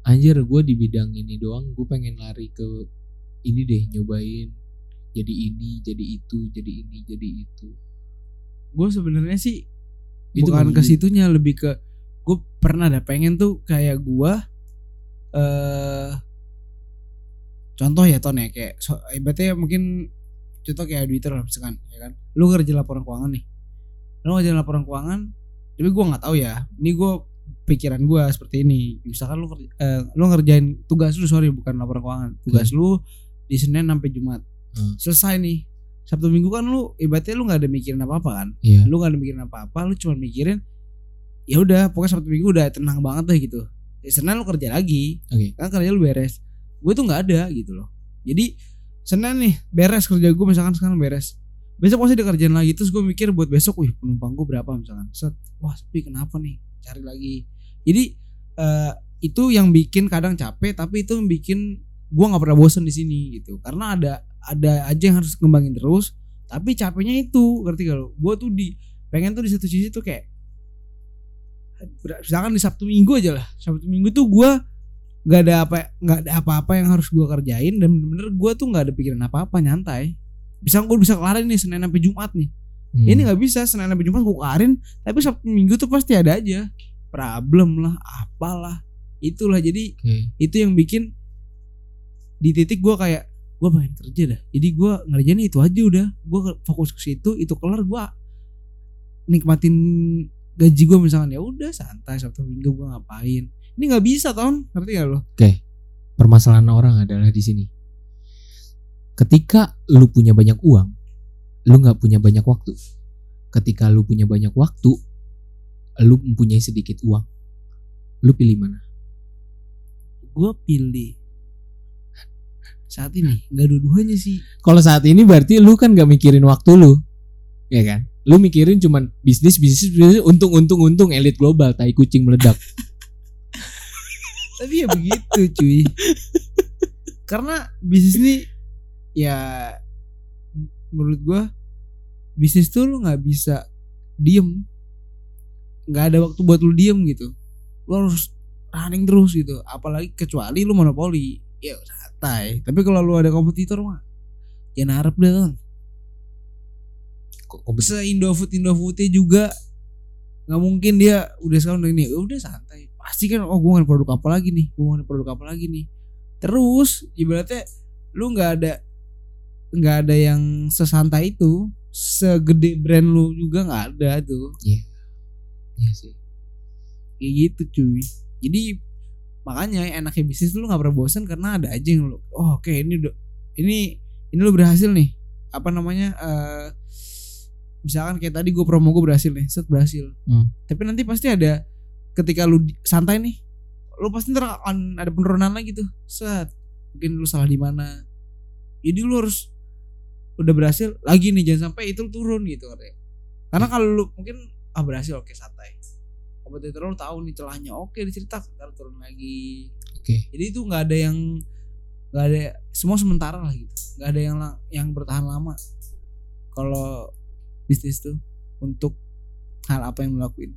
Speaker 2: anjir gue di bidang ini doang gue pengen lari ke ini deh nyobain. Jadi ini jadi itu jadi ini jadi itu.
Speaker 1: Gue sebenarnya sih
Speaker 2: Itu
Speaker 1: bukan ke situnya lebih ke gue pernah ada pengen tuh kayak gue eh contoh ya ton ya kayak so, ibaratnya mungkin contoh kayak auditor lah misalkan ya kan. Lu ngerja laporan keuangan nih. Lu ngerjain laporan keuangan tapi gue nggak tahu ya. Ini gue pikiran gue seperti ini. Misalkan lu eh, lu ngerjain tugas lu sorry bukan laporan keuangan. Tugas lu di senin sampai jumat.
Speaker 2: Hmm.
Speaker 1: selesai nih. Sabtu Minggu kan lu ibaratnya lu nggak ada mikirin apa apa kan?
Speaker 2: Iya.
Speaker 1: lu gak ada mikirin apa apa lu cuma mikirin ya udah pokoknya sabtu minggu udah tenang banget deh gitu. Ya, senin lu kerja lagi.
Speaker 2: Oke.
Speaker 1: kan kerja lu beres. Gue tuh nggak ada gitu loh. Jadi senin nih beres kerja gue misalkan sekarang beres. Besok pasti ada kerjaan lagi. Terus gue mikir buat besok wih penumpang gue berapa misalkan. Set. Wah sepi kenapa nih cari lagi. Jadi eh, itu yang bikin kadang capek tapi itu yang bikin gue nggak pernah bosen di sini gitu. Karena ada ada aja yang harus kembangin terus tapi capeknya itu ngerti gak lo gue tuh di pengen tuh di satu sisi tuh kayak misalkan di sabtu minggu aja lah. Sabtu minggu tuh gue nggak ada apa nggak ada apa-apa yang harus gue kerjain dan bener-bener gue tuh nggak ada pikiran apa-apa nyantai. Bisa gue bisa kelarin nih senin sampai jumat nih
Speaker 2: Hmm.
Speaker 1: ini nggak bisa senin sampai jumat gue tapi sabtu minggu tuh pasti ada aja. Problem lah apalah itulah. Jadi
Speaker 2: Oke.
Speaker 1: itu yang bikin di titik gue kayak gue pengen kerja dah. Jadi gue ngerjain itu aja udah. Gue fokus ke situ itu kelar gue nikmatin gaji gue misalkan. Ya udah santai sabtu minggu gue ngapain. Ini nggak bisa ton. Ngerti gak lo?
Speaker 2: Permasalahan orang adalah di sini. Ketika lu punya banyak uang, lu nggak punya banyak waktu. Ketika lu punya banyak waktu, lu mempunyai sedikit uang. Lu pilih mana?
Speaker 1: gue pilih saat ini nggak dua-duanya sih
Speaker 2: Kalau saat ini berarti lu kan gak mikirin waktu lu. Ya kan? Lu mikirin cuman bisnis, bisnis, bisnis, untung, untung, untung, elit global, tai kucing meledak.
Speaker 1: tapi ya begitu cuy karena bisnis ini ya menurut gua bisnis tuh lu nggak bisa diem. Nggak ada waktu buat lu diem gitu. Lu harus running terus gitu. Apalagi kecuali lu monopoli. Ya santai. Tapi kalau lu ada kompetitor mah ya narep deh kan
Speaker 2: Kok
Speaker 1: se Indofood Indofoodnya juga nggak mungkin dia udah sekarang ini. "Ya udah santai. Pasti kan oh gue produk apa lagi nih. Gue produk apa lagi nih. Terus ibaratnya lu nggak ada nggak ada yang sesantai itu segede brand lu juga nggak ada tuh.
Speaker 2: Iya. Sih.
Speaker 1: kayak gitu cuy. Jadi makanya enaknya bisnis lu nggak pernah bosan karena ada aja yang lu oh oke ini udah ini ini lu berhasil nih. Apa namanya eh misalkan kayak tadi gue promo gue berhasil nih set berhasil.
Speaker 2: Hmm.
Speaker 1: tapi nanti pasti ada ketika lu santai nih lu pasti ntar akan ada penurunan lagi tuh. Set mungkin lu salah di mana. Jadi lu harus udah berhasil lagi nih jangan sampai itu turun gitu katanya. Karena kalau lu mungkin ah berhasil oke santai. Kompetitor lu tahu nih celahnya oke dicerita ntar turun lagi.
Speaker 2: Oke.
Speaker 1: jadi itu nggak ada yang nggak ada semua sementara lah gitu. Nggak ada yang yang bertahan lama. Kalau bisnis tuh untuk hal apa yang lu lakuin.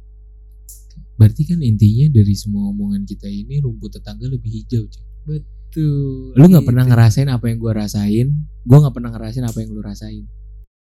Speaker 2: Berarti kan intinya dari semua omongan kita ini rumput tetangga lebih hijau, cuy.
Speaker 1: Tuh
Speaker 2: Lu nggak pernah
Speaker 1: gitu.
Speaker 2: ngerasain apa yang gua rasain, gua nggak pernah ngerasain apa yang lu rasain.